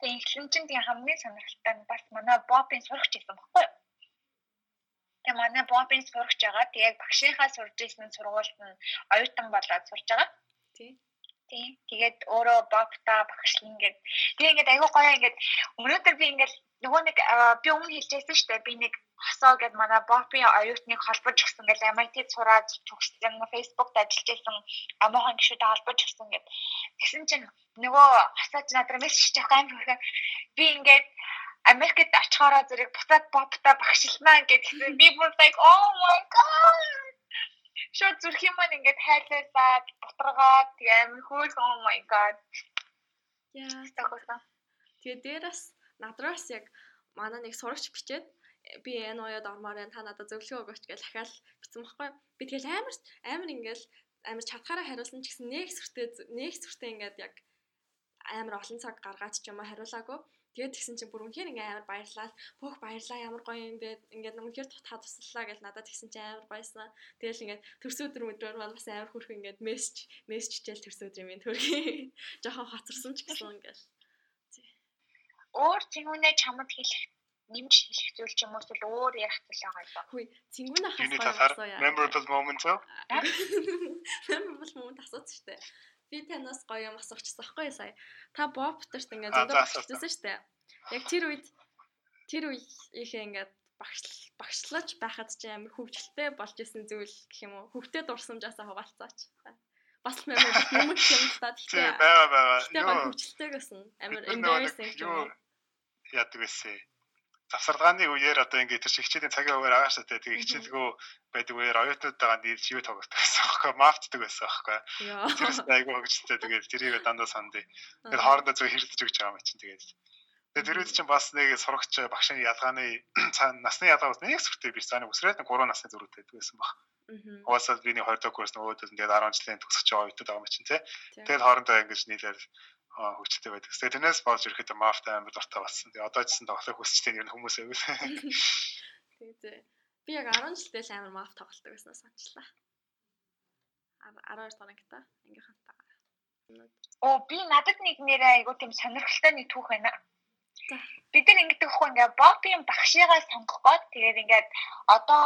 Тэгээ инхлэнчин тийм хамгийн сонирхолтой нь бас манай бопын сурагч гэсэн баггүй юу? Тэгээ манай бомбын сурагч байгаа. Тэгээ багшийнхаа сурж ирсэн сургуульд нь оюутан болоод сурж байгаа. Тий. Тий. Тэгээд өөрөө бобта багшлан гээд тэгээ ингээд аягүй гоё ингээд өнөөдөр би ингээд нөгөө нэг би өмнө хэлжсэн шүү дээ. Би нэг хосоо гэд манай бопын оюутныг холбож гисэн гэл MIT-д сураад төгссөн Facebook-д ажиллаж байсан амуухан гişүүдтэй холбож гисэн гэд. Тэгсэн чинь нөгөө хосооч надад мессеж хийх юм би ингээд Америкт очихороо зэрэг буцаад попта багшилнаа гэдгсэн. Би бүр like oh my god. Шууд зүрх юм маань ингээд хайлуулаад бутрагаад тэгээ амин хөөс oh my god. Яа. Тэгээ дээрээс надраас яг манай нэг сурагч бичээд би энэ уяад ормоор энэ та надад зөвлөгөө өгөөч гэж дахиад бичсэн байхгүй. Би тэгэл амар амар ингээл амар чадхаараа хариулсан ч гэсэн нэг сүртэй нэг сүртэй ингээд яг амар олон цаг гаргаад ч юм уу хариулаагүй. Тэгээд тэгсэн чинь бүр үнэхээр ингээ амар баярлаа. Бүх баярлаа ямар гоё юм бэ. Ингээд үнэхээр тутаа туслалаа гэж надад тэгсэн чинь амар баясан. Тэгэл ингээд төрс өдөр өдрөөр маань бас амар хөрх ингээд мессеж мессежчээл төрс өдөр юм төрхий. Жохон хоцорсон ч гэсэн ингээд. Өөр зинүүнээ чамд хэлэх нэмж хэлэх зүйл ч юм уу эсвэл өөр ярих зүйл байгаа юу? Хүй, цэнгүүнээ Юуны талаар memorable moment уу? Memorable moment асууц штэ. Би танаас гоё юм асуучихсан байхгүй сая. Та Бобтерт ингээд зөндөө багшлсан штэ. Яг тэр үед тэр үеийнхээ ингээд багш багшлаж байхад ч амар хөвгөлтэй болж исэн зүйл гэх юм уу? Хөвгтэй дурсамжаасаа хуваалцаач. Бас л moment юм л та. Баа баа. Тэгтээ хөвгөлтэйгээс нь амар embarrassing юм. Яадаг байсан завсаргааны үеэр одоо ингээд тэр хичээлийн цагийн үеэр агаашаа те тэгээ хичээлгүй байдаг үеэр оюутнуудаа нэр юу тоглох байсан аахгүй мафтдаг байсан аахгүй тэрс айгу хөгжтэй тэгээд тэрийг дандаа сандыг тэгээд хоорондоо зөв хэрэлдэж өгч байгаа юм чинь тэгээд. Тэгээд тэр үед чинь бас нэг сурагч багшийн ялгааны насны ялгаа бас нэг сүртэй биш заа нэг өсрээд нэг 3 насны зүрхтэй байдаг байсан баг. Угаасаа би нэг 20 дахь курс нөгөөдөл тэгээд 10 жилийн төгсөж байгаа оюутнууд байгаа юм чинь тэгээд хоорондоо ингэж нийлээд хөгжөлтэй байдаг. Тэгээ тэрнээс болж ирэхэд мафт амар дуртай болсон. Тэгээ одоо ч гэсэн тоглох хүсчтэй ер нь хүмүүс аягүй. Тэгээ би яг 10 жилдээ л амар маф тоглолдог байсан санчлаа. 12 дахь ангита ангийнхантайгаа. Оо би надад нэг нэрээ айгуу тийм сонирхолтой нэг түүх байна. Бид нар ингэдэг хөө ингээ бопийн багшигаа сонгох гээд тэгээд ингээд одоо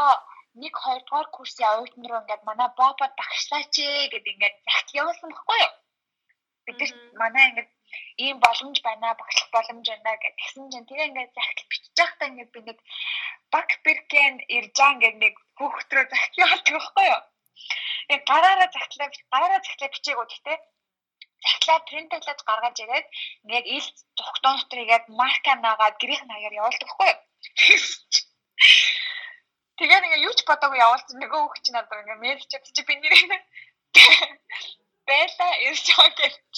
нэг хоёрдугаар курсын оюутан руу ингээд манай бопод багшлаач ээ гэдэг ингээд захил явуулсан байхгүй юу? Бид нар манай ингээд ийм боломж байна багшлах боломж байна гэх тэгсэн чинь тэгээ ингээд захидал бичиж байхдаа ингээд би нэг баг бэркэн ирж байгаа ингээд нэг хүүхдрөө захидал явуулдаг байхгүй юу. Э гараараа захидлаа гараараа захидлаа бичээгүү гэхдээ захидлаа принтлаад гаргаж ирээд ингээд ил зүгтон дотор игээд марка наагаад гэрийнх наяар явуулдаг байхгүй юу. Тэгээ нэг юу ч бодоогүй явуулсан нөгөө хүүхд чинь надад ингээд мэйл чад чи би нэр байла ирж байгаа гэж.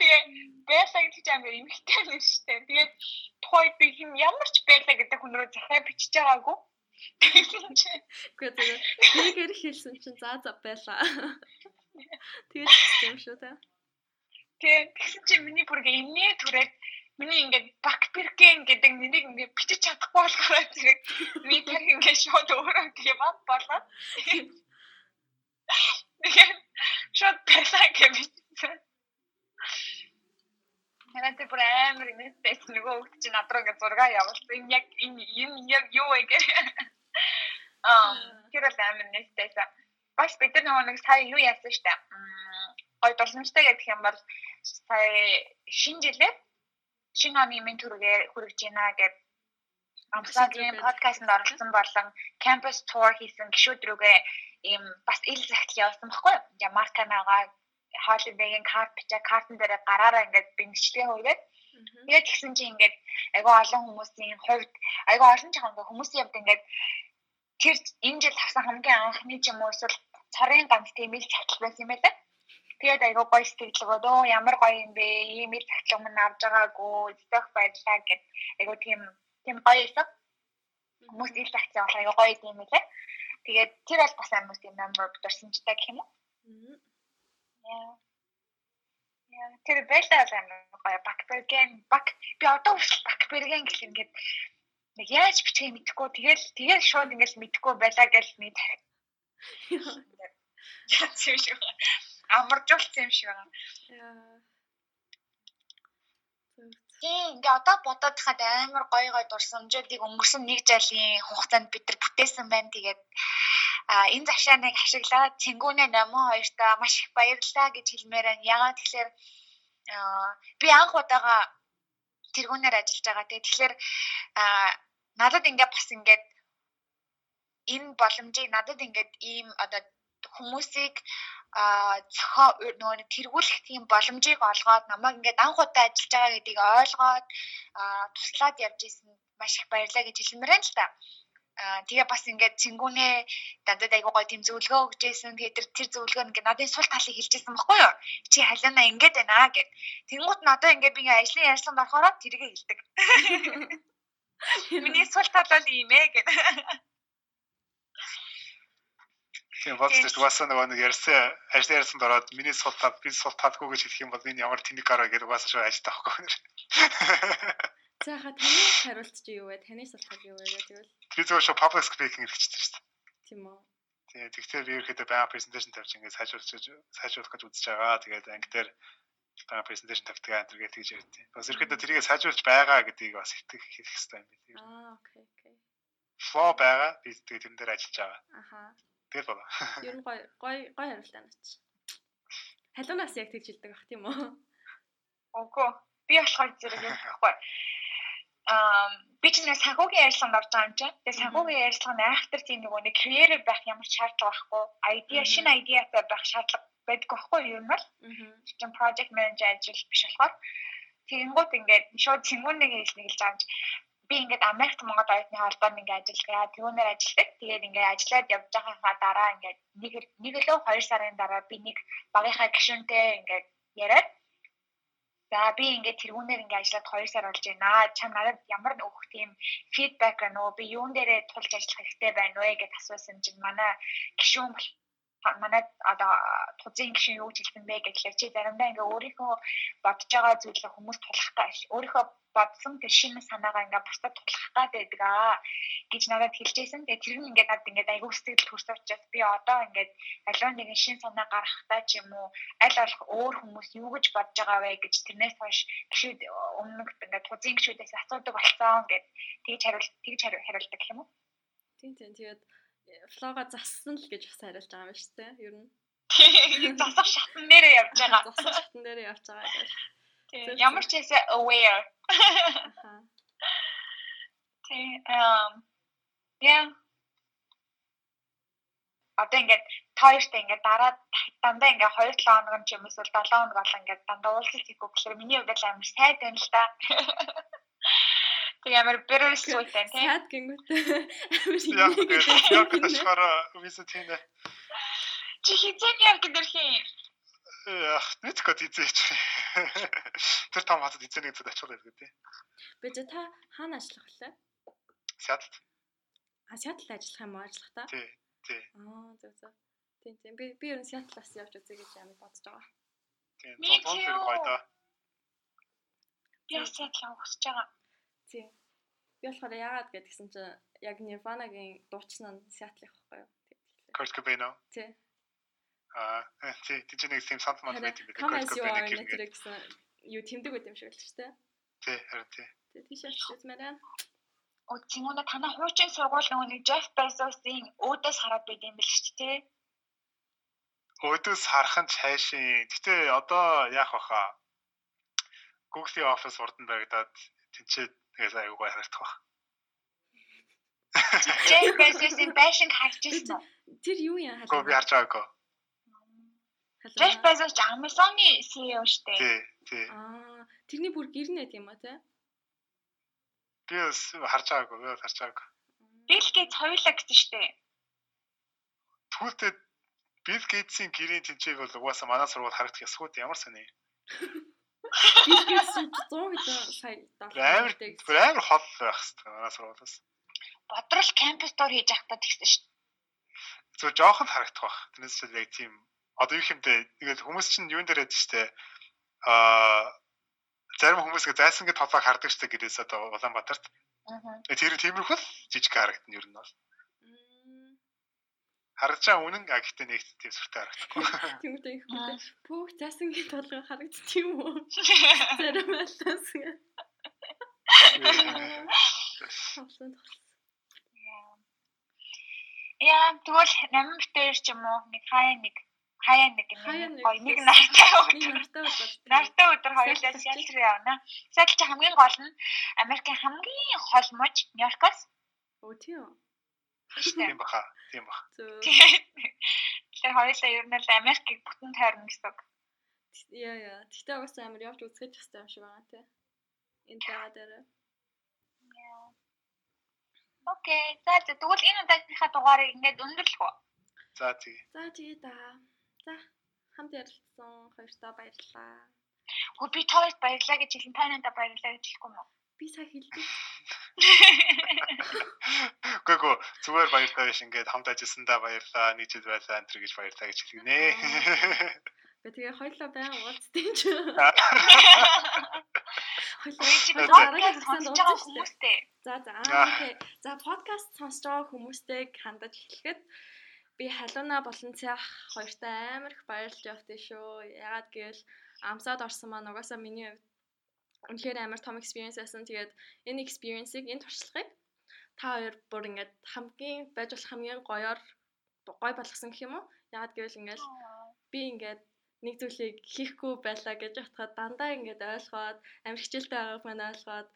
Тэгээ байла гэдэг чинь амар эмхтэй юм шүү дээ. Тэгээд тухайд би хэм ямар ч байла гэдэг хүн рүү захаа бичиж байгаагүй. Тэгсэн чинь үгүй тэгээ нэгээр хэлсэн чинь за за байла. Тэгээд юм шүү дээ. Тэгээд тэгсэн чинь миний бүр инээ түрээд миний ингээд бакберген гэдэг нэгийг ингээд бичиж чадахгүй болохоор зэрэг би тэр ингээд шууд өөрөө бат болоод тэгээд шууд песаа гэмсэн. Харин тэр бүр амар инээдээс нөгөө хөлт чинь над руу ингээд зураг явуулсан. Яг энэ энэ яг юу вэ гэх. Аа тэр л амар инээдээс. Бас бид нар нэг сая юу яасан штэ. Гой дурсамжтай гэх юм бол сая шинэ жилээ шинэ оны ментүргээ хүргэж байна гэд Амсагийн подкастт оролцсон болон campus tour хийсэн гişүүд рүүгээ ийм бас ил захидал явуулсан баггүй. Ингээ марканагаа holiday-ийн карт бичээ картн дээр гараараа ингээд бэлтгэлээ хөргээд тэгээд тэгсэн чинь ингээд айгаа олон хүмүүсийн хувьд айгаа олон ч ханга хүмүүсийн хувьд ингээд тэр энэ жил авсан хамгийн анхны ч юм уу эсвэл царын ганц тийм ил захидал байсан юм байлаа. Тэгээд айгаа гоё сэтгэлгөө дөө ямар гоё юм бэ? Ийм ил захидлыг мань авж байгаагүй. Зөвх баярлаа гэд айгаа тийм тийм гоё байсан. Хүмүүс ил захидлаа болох айгаа гоё юм лээ. Тэгээд тэр бол бас амар тийм member дурсамжтай гэх юм уу? Яа. Яа, тэр байлаа амар гоё бакберген бак би одоо хүртэл бакберген гэх ингээд нэг яаж бичгийг мэдэхгүй тэгэл тэгэл шууд ингээд мэдэхгүй байлаа гэж тарих. Яа, тийм шүү амаржуулсан юм шиг байгаа. Тийм ингээ одоо бодоод хахад амар гоё гоё дурсамжуудыг өнгөрсөн нэг жилийн хугацаанд бид нар бүтээсэн байна. Тэгээд а энэ завшааныг ашиглаад цэнгүүнээ номон хоёртаа маш их баярлалаа гэж хэлмээр байна. Ягаад тэгэхээр би анх удаага тэргүүнээр ажиллаж байгаа. Тэгэхээр надад ингээ бас ингээд энэ боломжийг надад ингээд ийм одоо хүмүүсийг а зохио нөгөө тэргүүлэх тийм боломжийг олгоод намайг ингээд анх удаа ажиллаж байгаа гэдгийг ойлгоод туслаад явж исэн маш их баярлалаа гэж хэлмээр байна л та. Аа тэгээ бас ингээд цэнгүүнээ дандаа айгуу гоё тийм зөвлөгөө өгч ийсэн. Тэгээ тэр тэр зөвлөгөө ингээд надын сул талыг хэлж ийсэн баггүй юу? Чи халиана ингээд байна гэд. Тэнгууд надаа ингээд би ингээд ажлын ярьсан болохоор тэргээ хэлдэг. Миний сул тал бол ийм ээ гэд. Тийм бодож угаасаа нөгөө нэг ярьсан ажил ярьсанд ороод миний суултаад би суултаадгүй гэж хэлэх юм бол энэ ямар тэнэг гараа гэдэг угаасаа шүү ажилтаа авахгүй нэр. За ха таны хариулт чи юу вэ? Таны суултаад юу вэ гэвэл би зөвхөн шүү public speaking хэрэгчтэй шүү дээ. Тийм үү. Тийм тэгэхээр би ерөөхдөө баян presentation тавьж ингээд сайжруулж сайжруулах гэж үзэж байгаа. Тэгээд анги дээр баян presentation тавьдаг энэ төргээд тэгж ярьдیں۔ Бас ерөөхдөө тэрийг сайжруулж байгаа гэдгийг бас итгэх хэрэгтэй юм байна. Аа окей окей. Flow байгаа. Би тэгээд тэрэн дээр ажиллаж байгаа. Аха. Тэгэл болоо. Ер нь гой гой гой хариултаа нач. Халуунаас яг тэгж хэлдэг бах тийм үү? Үгүй. Би болохоор зэрэг юм байхгүй. Аа би ч нэг санхүүгийн ярилцлаганд орж байгаа юм чинь. Тэгээ санхүүгийн ярилцлаганд айхтар тийм нөгөө нэг creative байх ямар шаардлага байхгүй. Idea шинэ идеатай байх шаардлага байдаг байхгүй юу юм бол. Чин project manager ажил биш болохоор тэгэнгүүт ингээд шууд цэнгүүнийг хэлнэ гэж байгаа юм би ингээд Америкт Монгол оюутны холбоонд ингээд ажиллагаа түүнээр ажилладаг. Тэгээд ингээд ажиллаад явж байгаахаа дараа ингээд нэг нэг лөө 2 сарын дараа би нэг багийнхаа гишүүнтэй ингээд яриад За би ингээд тэрүүнээр ингээд ажиллаад 2 сар болж байна. Чам надад ямар нэг өөх тийм фидбек байна уу? Би юун дээрээ тулж ажиллах хэрэгтэй байна вэ гэж асуусан чинь манай гишүүн манай одоо тузын гişin юу хэлсэн бэ гэхлээр чи заримдаа ингээ өөрийнхөө бодож байгаа зүйлээ хүмүүст тулах өөрийнхөө бодсон тэр шинэ санаагаа ингээ бусдад тулах гад байдаг аа гэж надад хэлжсэн. Тэгээ тэр нь ингээ надад ингээ айгүй сэтгэл төрсөн учраас би одоо ингээ аливаа нэгэн шинэ санаа гаргахтаа ч юм уу аль болох өөр хүмүүс юу гэж бодож байгаа вэ гэж тэрнээс хойш гişүүд өмнө ингээ тузын гişүүдээс асуудаг болсон гэд тэгж хариулт тэгж хариулдаг юм уу? Тийм тийм тэгээд флога зассан л гэж бас хариулж байгаа юм шүү дээ. Ер нь. Засах шатн дээрээ явж байгаа. Засах шатн дээрээ явж байгаа гэж. Тийм. Ямар ч хэсэ aware. Тийм. Um яа. Одоо ингээд тоёртой ингээд дараа дандаа ингээд 2 7 хоног ч юм эсвэл 7 хоног болоо ингээд дандаа уулзалт хийх гэхээр миний хувьд л амар сайд байна л та. Тэг ямар bittersweet байна тийм. Sad гингүүтэй. Яг тэгээд яг виза тийм ээ. Чи хизээ яг гэдэрх юм. Ах, мэдгүй тийзээч. Тэр том хатад эзэнийг зөв ачаал байдаг тий. Би ч та хаана ажиллах вүлээ? Сядлт. А Сятлд ажиллах юм уу ажиллах та? Тий, тий. Аа, зөв зөв. Тийм тийм. Би би ер нь Сятлаас явж үзье гэж амар бодож байгаа. Тийм, том том гоё да. Би Сятл авах гэж байгаа. Тийм. Би болохоор яагаад гэдгсэн чинь яг Nirvana-гийн дуучин нь Seattle байхгүй юу? Kurt Cobain уу? Тий. Аа, тий, тийч нэг тийм санал мал байт юм байна. Kurt Cobain гэсэн юу тэмдэг байт юм шиг л шүү дээ. Тий, харин тий. Тэгээ тийш очиж мэрэн. Оо, цэнгүүнэ танаа хуучин сургууль нөгөө нэг Jeff Bezos-ийн өөдөөс хараад байд юм бэл шүү дээ. Өөдөөс харах нь цаашийн. Гэтэ одоо яах баха? Google-ийн офис урдан байгадаад тэнцээд Тэгээс аюу гой харагдах баг. Jeff Bezos-ийн байшинг харж ирсэн үү? Тэр юу юм харж? Гоо би харж байгаагүй. Jeff Bezos Amazon-ы CEO шүү дээ. Тий, тий. Аа, тэрний бүр гэр нэт юм а те? Би бас харж байгаагүй, би бас харж байгаагүй. Bill Gates хоёулаа гэсэн шүү дээ. Түүнтэй Bill Gates-ийн гэрийн тэнцээг бол угаасаа манай сургууль харагдах ясгууд ямар сони. Бизнес 100 хэдэн сая доллар. Амар хол байх хэрэгтэй манай сургуулиас. Бодрол кампус дор хийж явахдаа тэгсэн шүү дээ. Зөв жоохон харагдах бах. Тэрнээс ч яг тийм одоо юу юмдээ тэгэл хүмүүс чинь юун дээр ядж штэ аа зарим хүмүүс гэ зайсан гэд толгойг хардаг штэ гэрээс одоо Улаанбаатарт. Аа. Тэр тиймэрхүү жижиг харагдана ер нь бол харж байгаа үнэн а гэхдээ нэг тийм сүртэй харагдахгүй. Тийм үү их үү. Пүүх цаасангийн толгой харагдчих юм уу? Зарим байлаас. Яа, тэгвэл намайг дээр ч юм уу нэг хаяа нэг хаяа нэг гоё нэг нартай өдөр нартай өдөр хоёулаа рүү явна. Чи хамгийн гол нь Америкийн хамгийн хол муж Нью-Йоркоос. Оо тийм үү. Тийм баха. Тийм бах. Тэгэхээр хоёулаа ер нь л Америкийг бүтэн тойрно гэсэн. Яа яа. Тэгтээ уус амар явж үзэх хэрэгтэй юм шиг байгаа тий. Энэ таа дээр. Окей. За тэгвэл энэ удаагийнхаа дугаарыг ингээд өндөрлөх үү? За тэгээ. За тэгээ да. За хамт ярилцсан хоёртаа баярлалаа. Хөө би тооёд баярлаа гэж хэлэн та надад баярлаа гэж хэлэхгүй юм уу? Би сая хэлдэг. Гэхдээ хамаагүй зүгээр баярлалаа биш ингээд хамт ажилласандаа баярлалаа нийтэд байлаа энэ гэж баярлалаа гэж хэлгэнэ. Тэгээ хоёлоо баян уулзтын ч. Хоёлоо хүмүүстэй. За за окей. За подкаст сонсож байгаа хүмүүстэй хандаж эхлэхэд би халууна болон цаах хоёртай амар их баярлж явдээ шүү. Ягаад гэвэл амсаад орсон маань угаасаа миний хувьд үнэхээр амар том experience байсан. Тэгээд энэ experience-ийг энэ туршлагыг та хоёр бүр ингээд хамгийн байж болох хамгийн гоёор гой болгосон гэх юм уу? Ягаад гэвэл ингээд би ингээд нэг зүйлийг хийхгүй байлаа гэж бодоход дандаа ингээд ойлгоод амар хичээлтэй байгааг маань ойлгоод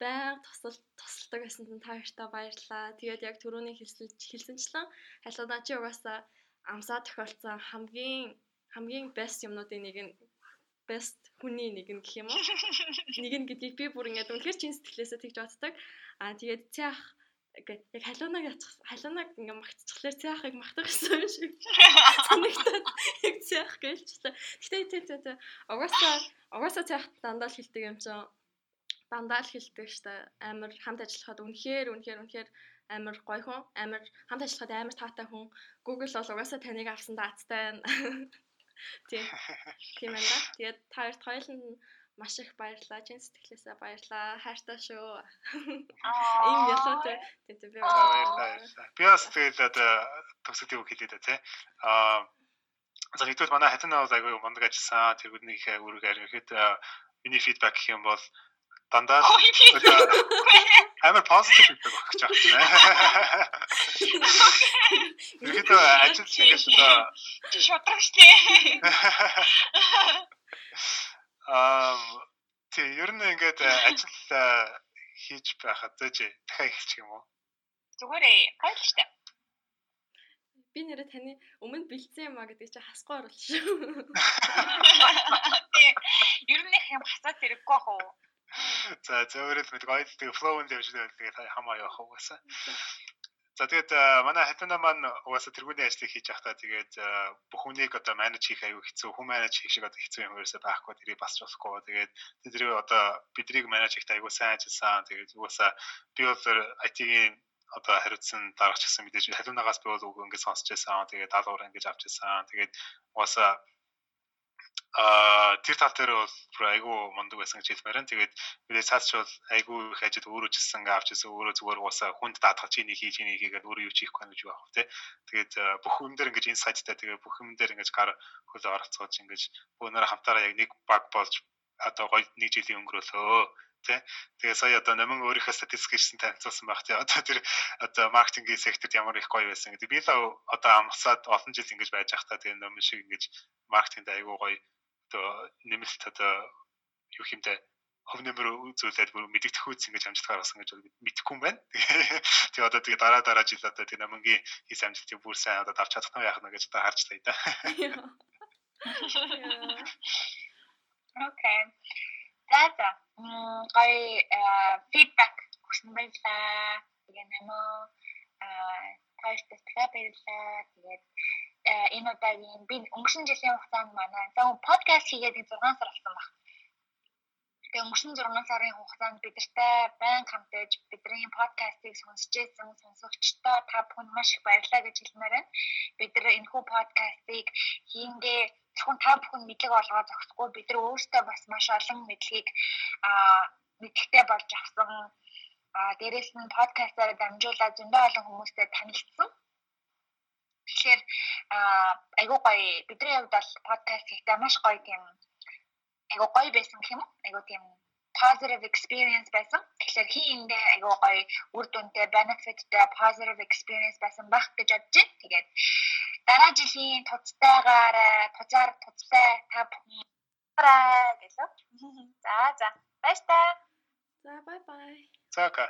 байнга тусал тусалдаг байсан нь та хоёртаа баярлалаа. Тэгээд яг түрүүний хэлсэн хэлсэнчлэн халуунаа чи угаасаа амсаа тохиолдсон хамгийн хамгийн best юмнуудын нэг нь best хүний нэг нь гэх юм уу? Нэг нь гэдгийг би бүр ингээд үнэхээр чин сэтгэлээсээ тэгж боддог. Аа тэгээд цаах яг халуунаг яцх халуунаг ингээ магтчихлаар цаахыг магтах гэсэн юм шиг санагдаад яг цаах гэлчлээ. Гэтэ тэ тэ тэ угаасаа угаасаа цаах дандаа л хилдэг юм чинь дандаа л хилдэг штэ амар хамт ажиллахад үнэхээр үнэхээр үнэхээр амар гоё хүн амар хамт ажиллахад амар таатай хүн Google бол угаасаа таныг авсан даацтай байна. Тийм. Тийм байна. Тэгээд та хоёрт хоёуланд маш их баярлалаа. Чин сэтгэлээсээ баярлалаа. Хайртай шүү. Ийм ялуутай. Тийм би баярлалаа. Би бас тэгэл одоо төгсөд юу хэлээд те. Аа за нэгдүгээр манай хатан аваад айгүй мундаг ажилласан. Тэргүүднийх үүрэг арихэд миний фидбек гэх юм бол дандаа амар позитив өгч байгаа юм байна. Ерөөдөө ажил хийгээс одоо шудрагчтэй. Аа тий ер нь ингээд ажил хийж байхад зөөж дахиад эхэлчих юм уу? Зүгээр ээ. Штэ. Би нэрэ таны өмнө бэлдсэн юм а гэдэг чи хасгүй оруулж шүү. Ер нь их юм хасаад хэрэггүй ах уу? За зөөрөл мэд гоё тэгээ флоунд явж байгаа хамаа явах угаасаа. За тэгээд манай хатана маань угаасаа тэргүүний ажлыг хийж явахдаа тэгээд бүх хүнийг одоо менеж хийх аюу хэцүү, хүн менеж хийх шиг одоо хэцүү юм ерөөсөй байхгүй тэрийг бас болохгүй. Тэгээд тэдний одоо бидрийг менеж хийхдээ аюу сайн ажилласан. Тэгээд угаасаа би бол IT-ийн одоо хариуцсан дараач гэсэн мэдээж халуунагаас би бол үг ингээд сонсч байсан. Тэгээд даалгавар ингээд авч байсан. Тэгээд угаасаа а тэр тал дээр бол бүр айгүй мундаг байсан гэж хэлмээр байна. Тэгээд мэдээ цаач бол айгүй их ажил өөрөө ч гэсэн авч ирсэн өөрөө зүгээр уусаа хүнд даатгах чиний хийж чиний хийгээд өөрөө юу чихгүй гэж байх тий. Тэгээд бүх юм дээр ингэж инсайттай тэгээд бүх юм дээр ингэж гар хөлөө оролцоож ингэж бүгнээр хамтаараа яг нэг баг болж одоо гоё нэг жилийн өнгөрөөлөө тий. Тэгээ сая одоо намын өөрийнхөө статистик хийсэн танилцуулсан байх тий. Одоо тэр одоо маркетингийн секторт ямар их гоё байсан гэдэг. Би л одоо амсаад олон жил ингэж байж байхдаа тэгээ намын шиг ингэж маркетингд айгүй гоё одоо нэмэлт одоо юу хэмтэй хөв нэмэр зүйлээд бүр мэддэх үүс ингэж амжилтгаар болсон гэж мэдэхгүй юм байна. Тэгээ одоо тэгээ дараа дараа жил одоо тэгээ намынгийн хийс амжилтыг бүр сайн одоо давч чадах нь яах нь гэж одоо харж таа да. Окей. За за. Мм гай фидбек өгсөн байлаа. Тэгээ нэмээ аа тааштай баярлалаа. Тэгээд энэ удаагийн би өнгөрсөн жилийн хугацаанд манай за подкаст хийгээд 6 сар болсон баг. Тэгээ өнгөрсөн 6 сарын хугацаанд бидэртэй байн хамтаж бидний подкастыг сонсч байсан сонсогчдоо та бүхэнд маш их баярлалаа гэж хэлмээр байна. Бид нар энэхүү подкастыг хийнгээ зөвхөн та бүхэн мэдлэг олгоо зогсохгүй бид нар өөрсдөө бас маш олон мэдлэгийг мэдхтэй болж авсан. Дээрэс нь подкастаар дамжуулаад зөндөө олон хүмүүстэй танилцсан Тэгэхээр айгуу гоё бидний хувьд бол подкаст хийхдээ маш гоё тийм айгуу гоё байсан гэх юм уу? Айгуу тийм positive experience байсан. Тэгэхээр хийндээ айгуу гоё үр дүнтэй benefitтэй positive experience байсан байх гэж бодож байна. Тэгээд дараа жилийн туцтайгаар туцаар туцтай та бүхэн гэлөө. За за. Баярлалаа. За бай бай. За ка.